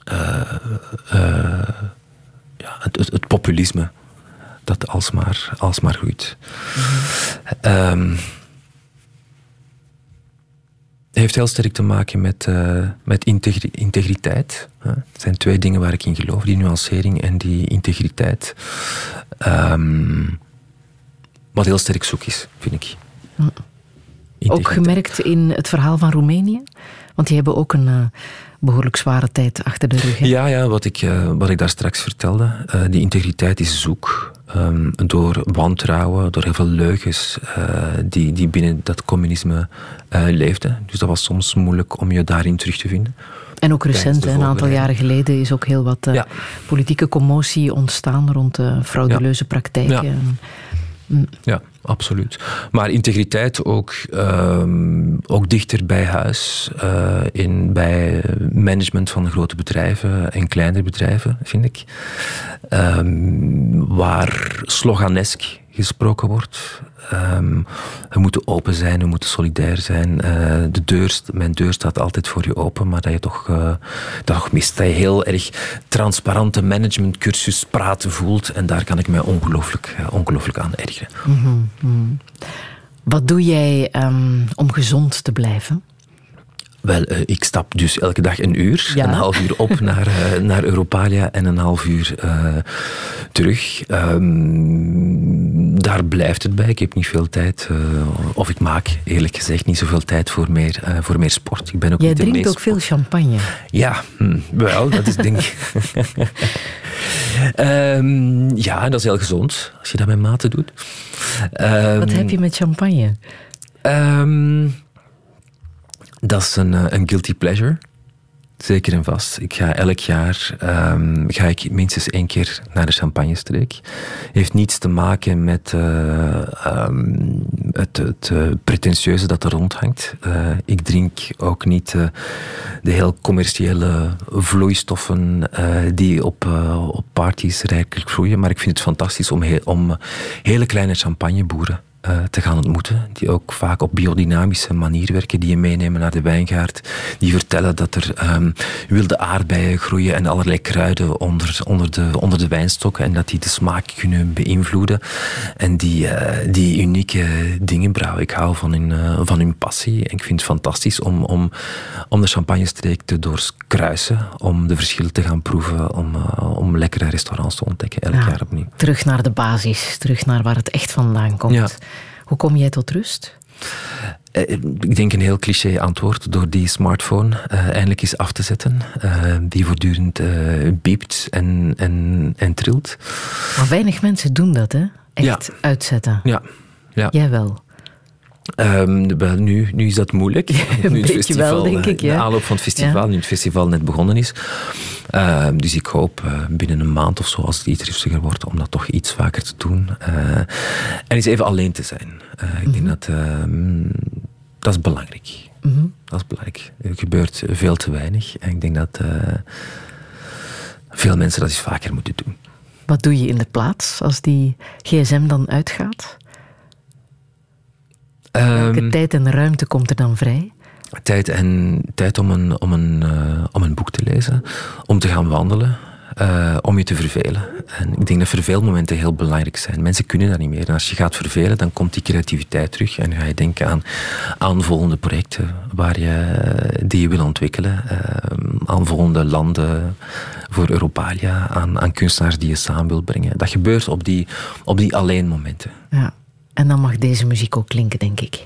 eh, eh, ja, het, het, het populisme dat alsmaar, alsmaar groeit. Ehm, heeft heel sterk te maken met, eh, met integri- integriteit. hè. Het zijn twee dingen waar ik in geloof: die nuancering en die integriteit. Ehm, wat heel sterk zoek is, vind ik. Ook Integriteit. gemerkt in het verhaal van Roemenië? Want die hebben ook een eh, behoorlijk zware tijd achter de rug. hè? Ja, ja wat, ik, eh, wat ik daar straks vertelde. eh, die integriteit is zoek. ehm, door wantrouwen, door heel veel leugens eh, die, die binnen dat communisme eh, leefden. Dus dat was soms moeilijk om je daarin terug te vinden. En ook recent, een aantal jaren geleden, is ook heel wat Ja. politieke commotie ontstaan rond frauduleuze praktijken. Ja. Ja, absoluut. Maar integriteit ook, ehm, ook dichter bij huis, eh, in, bij management van grote bedrijven en kleinere bedrijven, vind ik. Ehm, waar sloganesk gesproken wordt. Ehm, we moeten open zijn, we moeten solidair zijn. Eh, de deur, mijn deur staat altijd voor je open, maar dat je toch, eh, dat toch mist. Dat je heel erg transparante managementcursus praten voelt. En daar kan ik mij ongelooflijk, eh, ongelooflijk aan ergeren. Mhm, mhm. Wat doe jij ehm, om gezond te blijven? Wel, ik stap dus elke dag een uur, Ja. een half uur op <laughs> naar, naar Europalia en een half uur terug. Ehm, daar blijft het bij. Ik heb niet veel tijd, eh, of ik maak eerlijk gezegd niet zoveel tijd voor meer, eh, voor meer sport. Ik ben ook Jij niet drinkt ook veel champagne. Ja, hm, wel, dat is denk ik. <laughs> Ehm, ja, dat is heel gezond als je dat met mate doet. Ehm, Wat heb je met champagne? Ehm, dat is een, eh, een guilty pleasure. Zeker en vast. Ik ga elk jaar ehm, ga ik minstens één keer naar de champagnestreek. Heeft niets te maken met eh, ehm, het, het eh, pretentieuze dat er rondhangt. Eh, ik drink ook niet de heel commerciële vloeistoffen die op, op parties rijkelijk vloeien. Maar ik vind het fantastisch om, om hele kleine champagneboeren eh, te gaan ontmoeten. Die ook vaak op biodynamische manier werken. Die je meenemen naar de wijngaard. Die vertellen dat er ehm, wilde aardbeien groeien en allerlei kruiden onder, onder, de, onder de wijnstokken. En dat die de smaak kunnen beïnvloeden. En die, eh, die unieke dingen brouwen. Ik hou van hun, eh, van hun passie. En ik vind het fantastisch om, om, om de champagnestreek te doorkruisen. Om de verschillen te gaan proeven. Om, om lekkere restaurants te ontdekken. Elk Ja. jaar opnieuw. Terug naar de basis, terug naar waar het echt vandaan komt. Ja. Hoe kom jij tot rust? Eh, Ik denk een heel cliché antwoord door die smartphone eh, eindelijk eens af te zetten. eh, die voortdurend eh biept en, en, en trilt. Maar weinig mensen doen dat, hè? Echt uitzetten. Ja. ja. Jij wel. Ehm, wel, nu, nu is dat moeilijk. <laughs> Een nu het wel, denk eh, ik, De ja. aanloop van het festival, Ja. nu het festival net begonnen is. Ehm, dus ik hoop eh, binnen een maand of zo, als het iets rustiger wordt, om dat toch iets vaker te doen. Eh, en eens even alleen te zijn. Ik denk dat ehm, dat is belangrijk. Mhm. Dat is belangrijk. Er gebeurt veel te weinig. En ik denk dat veel mensen dat eens vaker moeten doen. Wat doe je in de plaats als die gsm dan uitgaat? Welke Ehm, tijd en ruimte komt er dan vrij? Tijd, en, tijd om, een, om, een, eh, om een boek te lezen, om te gaan wandelen, eh, om je te vervelen. En ik denk dat verveelmomenten heel belangrijk zijn. Mensen kunnen dat niet meer. En als je gaat vervelen, dan komt die creativiteit terug en ga je denken aan, aan volgende projecten waar je, die je wil ontwikkelen, eh, aan volgende landen voor Europalia, aan, aan kunstenaars die je samen wilt brengen. Dat gebeurt op die, op die alleen momenten. Ja. En dan mag deze muziek ook klinken, denk ik.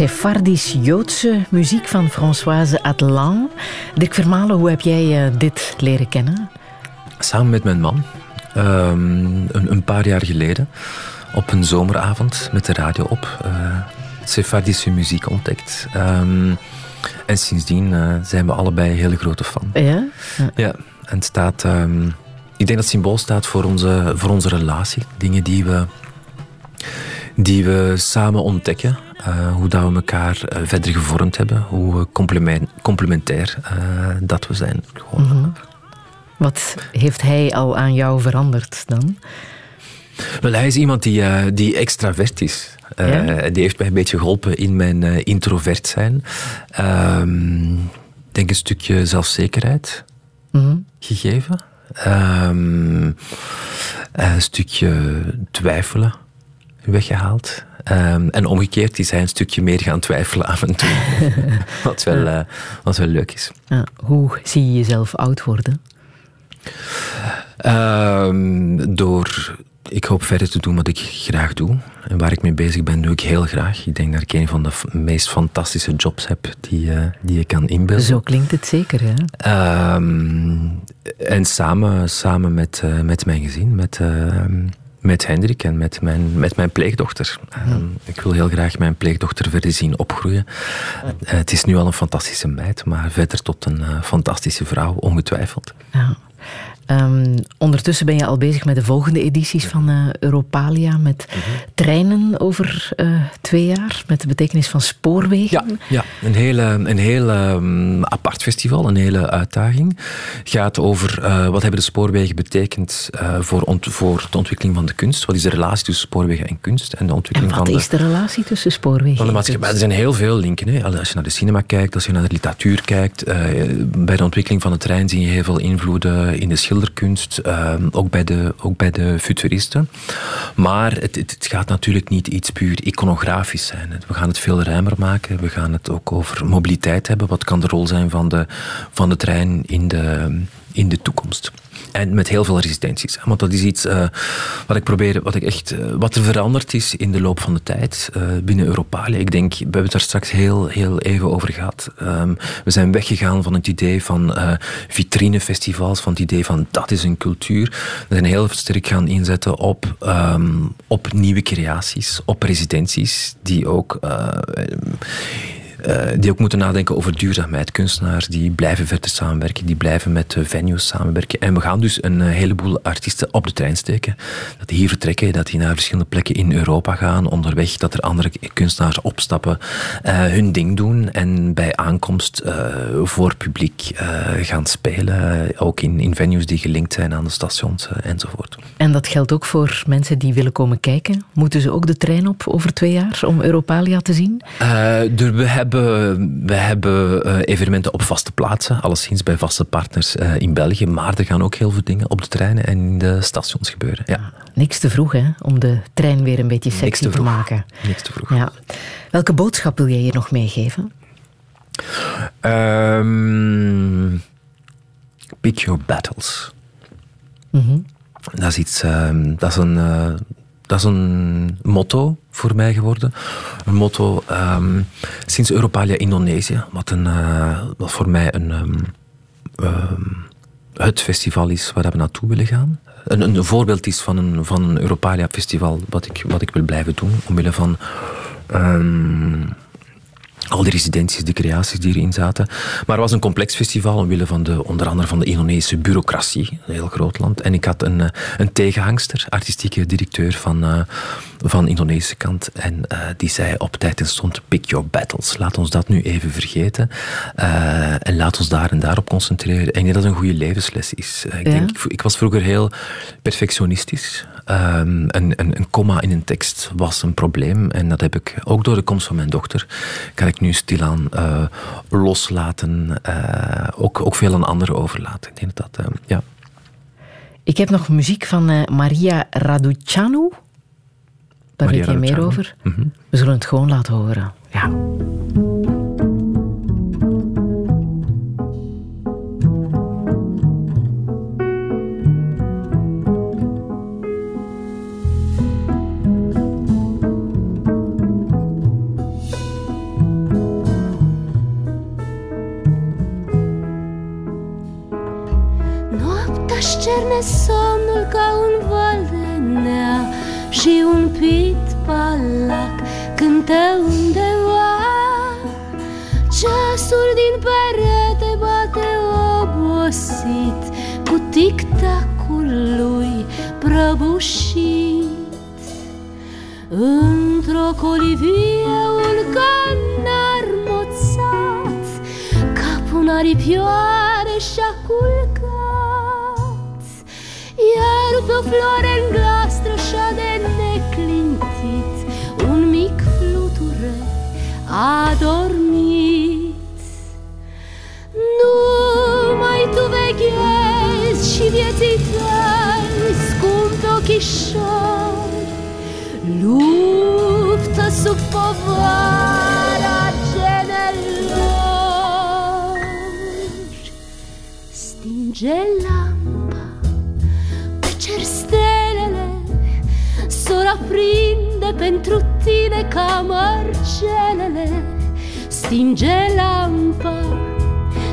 Sephardisch-Joodse muziek van Françoise Atlan. Dirk Vermalen, hoe heb jij eh, dit leren kennen? Samen met mijn man. Ehm, een, een paar jaar geleden. Op een zomeravond met de radio op. eh Sephardische muziek ontdekt. Ehm, en sindsdien eh, zijn we allebei hele grote fan. Ja? Ja, en het staat... ehm, ik denk dat het symbool staat voor onze, voor onze relatie. Dingen die we, die we samen ontdekken. Eh, hoe dat we elkaar eh, verder gevormd hebben. Hoe complement, complementair eh, dat we zijn. Gewoon, Mhm. Wat heeft hij al aan jou veranderd dan? Wel, hij is iemand die, die extravert is. Ja? Die heeft mij een beetje geholpen in mijn introvert zijn. Ik denk een stukje zelfzekerheid Mhm. gegeven. Ehm, een stukje twijfelen weggehaald. Ehm, en omgekeerd is hij een stukje meer gaan twijfelen af en toe. <laughs> wat, wel, eh, wat wel leuk is. Ja, hoe zie je jezelf oud worden? Ehm, door, ik hoop verder te doen wat ik graag doe. En waar ik mee bezig ben, doe ik heel graag. Ik denk dat ik een van de meest fantastische jobs heb die, eh, die je kan inbeelden. Zo klinkt het zeker, hè? Ehm, en samen, samen met, eh, met mijn gezin, met, met Hendrik en met mijn, met mijn pleegdochter. Ehm, ik wil heel graag mijn pleegdochter verder zien opgroeien. Eh, het is nu al een fantastische meid, maar verder tot een eh, fantastische vrouw, ongetwijfeld. Ja. Ehm, ondertussen ben je al bezig met de volgende edities van eh, Europalia. Met Mhm. treinen over eh, twee jaar. Met de betekenis van spoorwegen. Ja, ja een hele, een hele ehm, apart festival, een hele uitdaging. gaat over eh, wat hebben de spoorwegen betekend voor, voor de ontwikkeling van de kunst. Wat is de relatie tussen spoorwegen en kunst? En de En ontwikkeling wat van de, is de relatie tussen spoorwegen van de en maatschappij. kunst? Er zijn heel veel linken. Hè. Als je naar de cinema kijkt, als je naar de literatuur kijkt. bij de ontwikkeling van de trein zie je heel veel invloeden in de schilderkunst. eh, ook, bij de, ook bij de futuristen. Maar het, het, het gaat natuurlijk niet iets puur iconografisch zijn. We gaan het veel ruimer maken. We gaan het ook over mobiliteit hebben. Wat kan de rol zijn van de, van de trein in de, in de toekomst? En met heel veel resistenties. Want dat is iets eh, wat ik probeer, wat ik echt, eh, wat er veranderd is in de loop van de tijd eh, binnen Europalia. Ik denk, we hebben het daar straks heel, heel even over gehad. Ehm, we zijn weggegaan van het idee van vitrinefestivals, van het idee van dat is een cultuur. We zijn heel sterk gaan inzetten op, ehm, op nieuwe creaties, op residenties, die ook. Eh, die ook moeten nadenken over duurzaamheid. Kunstenaars die blijven verder samenwerken, die blijven met venues samenwerken. En we gaan dus een eh, heleboel artiesten op de trein steken. Dat die hier vertrekken, dat die naar verschillende plekken in Europa gaan. Onderweg dat er andere kunstenaars opstappen, eh, hun ding doen. En bij aankomst voor publiek gaan spelen. Ook in, in venues die gelinkt zijn aan de stations enzovoort. En dat geldt ook voor mensen die willen komen kijken. Moeten ze ook de trein op over twee jaar om Europalia te zien? We hebben, we hebben eh, evenementen op vaste plaatsen, alleszins bij vaste partners eh, in België. Maar er gaan ook heel veel dingen op de treinen en in de stations gebeuren. Ja, Niks te vroeg, hè? Om de trein weer een beetje sexy te maken. niks te vroeg. Ja. Welke boodschap wil jij hier nog meegeven? Ehm, pick your battles. Mhm. Dat is iets, ehm, dat is een, eh, dat is een motto voor mij geworden. Een motto ehm, sinds Europalia Indonesië, wat, een, eh, wat voor mij een, ehm, het festival is waar we naartoe willen gaan. Een, een voorbeeld is van een, van een Europalia festival wat ik, wat ik wil blijven doen, omwille van al die residenties, de creaties die erin zaten. Maar het was een complex festival omwille van de, onder andere van de Indonesische bureaucratie. Een heel groot land. En ik had een, eh, een tegenhangster, artistieke directeur van, eh, van de Indonesische kant. En eh, die zei op tijd en stond, pick your battles. Laat ons dat nu even vergeten. En laat ons daar en daarop concentreren. En ik denk dat het een goede levensles is. Ik, Ja? denk, ik, ik was vroeger heel perfectionistisch. Ehm, een, een, een komma in een tekst was een probleem. En dat heb ik ook door de komst van mijn dochter. Kan ik nu stilaan eh, loslaten. eh, ook, ook veel aan anderen overlaten. Ik denk dat eh, ja. Ik heb nog muziek van Maria Raducanu. Daar Maria weet jij meer over. Mhm. We zullen het gewoon laten horen. Ja. cerne somnul ca un val de nea Și un pit palac cântă undeva. Ceasul din perete bate obosit Cu tic-tacul lui prăbușit. Într-o colivie un canar moțat Capul aripioare și-a culcat iar pe o floare în glastră și-a de neclintit Un mic fluture a dormit. Nu mai tu veghezi și vieții tăi Scumpe ochișori Luptă sub povara aprinde pentru tine ca mărgelele Stinge lampa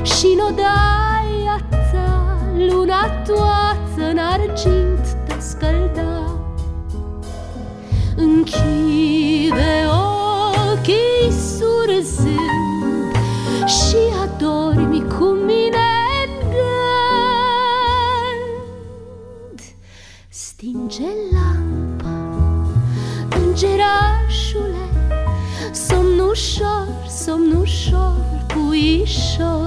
și în odaia ta. Luna toată în argint te scălda. Închide ochii surzând Și somos no chorco e choro.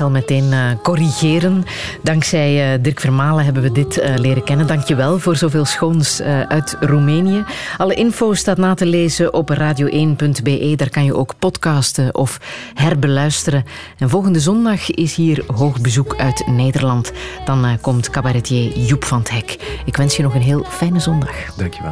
Al meteen eh, corrigeren. Dankzij eh, Dirk Vermalen hebben we dit eh, leren kennen. Dank je wel voor zoveel schoons uit Roemenië. Alle info staat na te lezen op radio1.be. Daar kan je ook podcasten of herbeluisteren. En volgende zondag is hier hoog bezoek uit Nederland. Dan komt cabaretier Joep van het Hek. Ik wens je nog een heel fijne zondag. Dankjewel.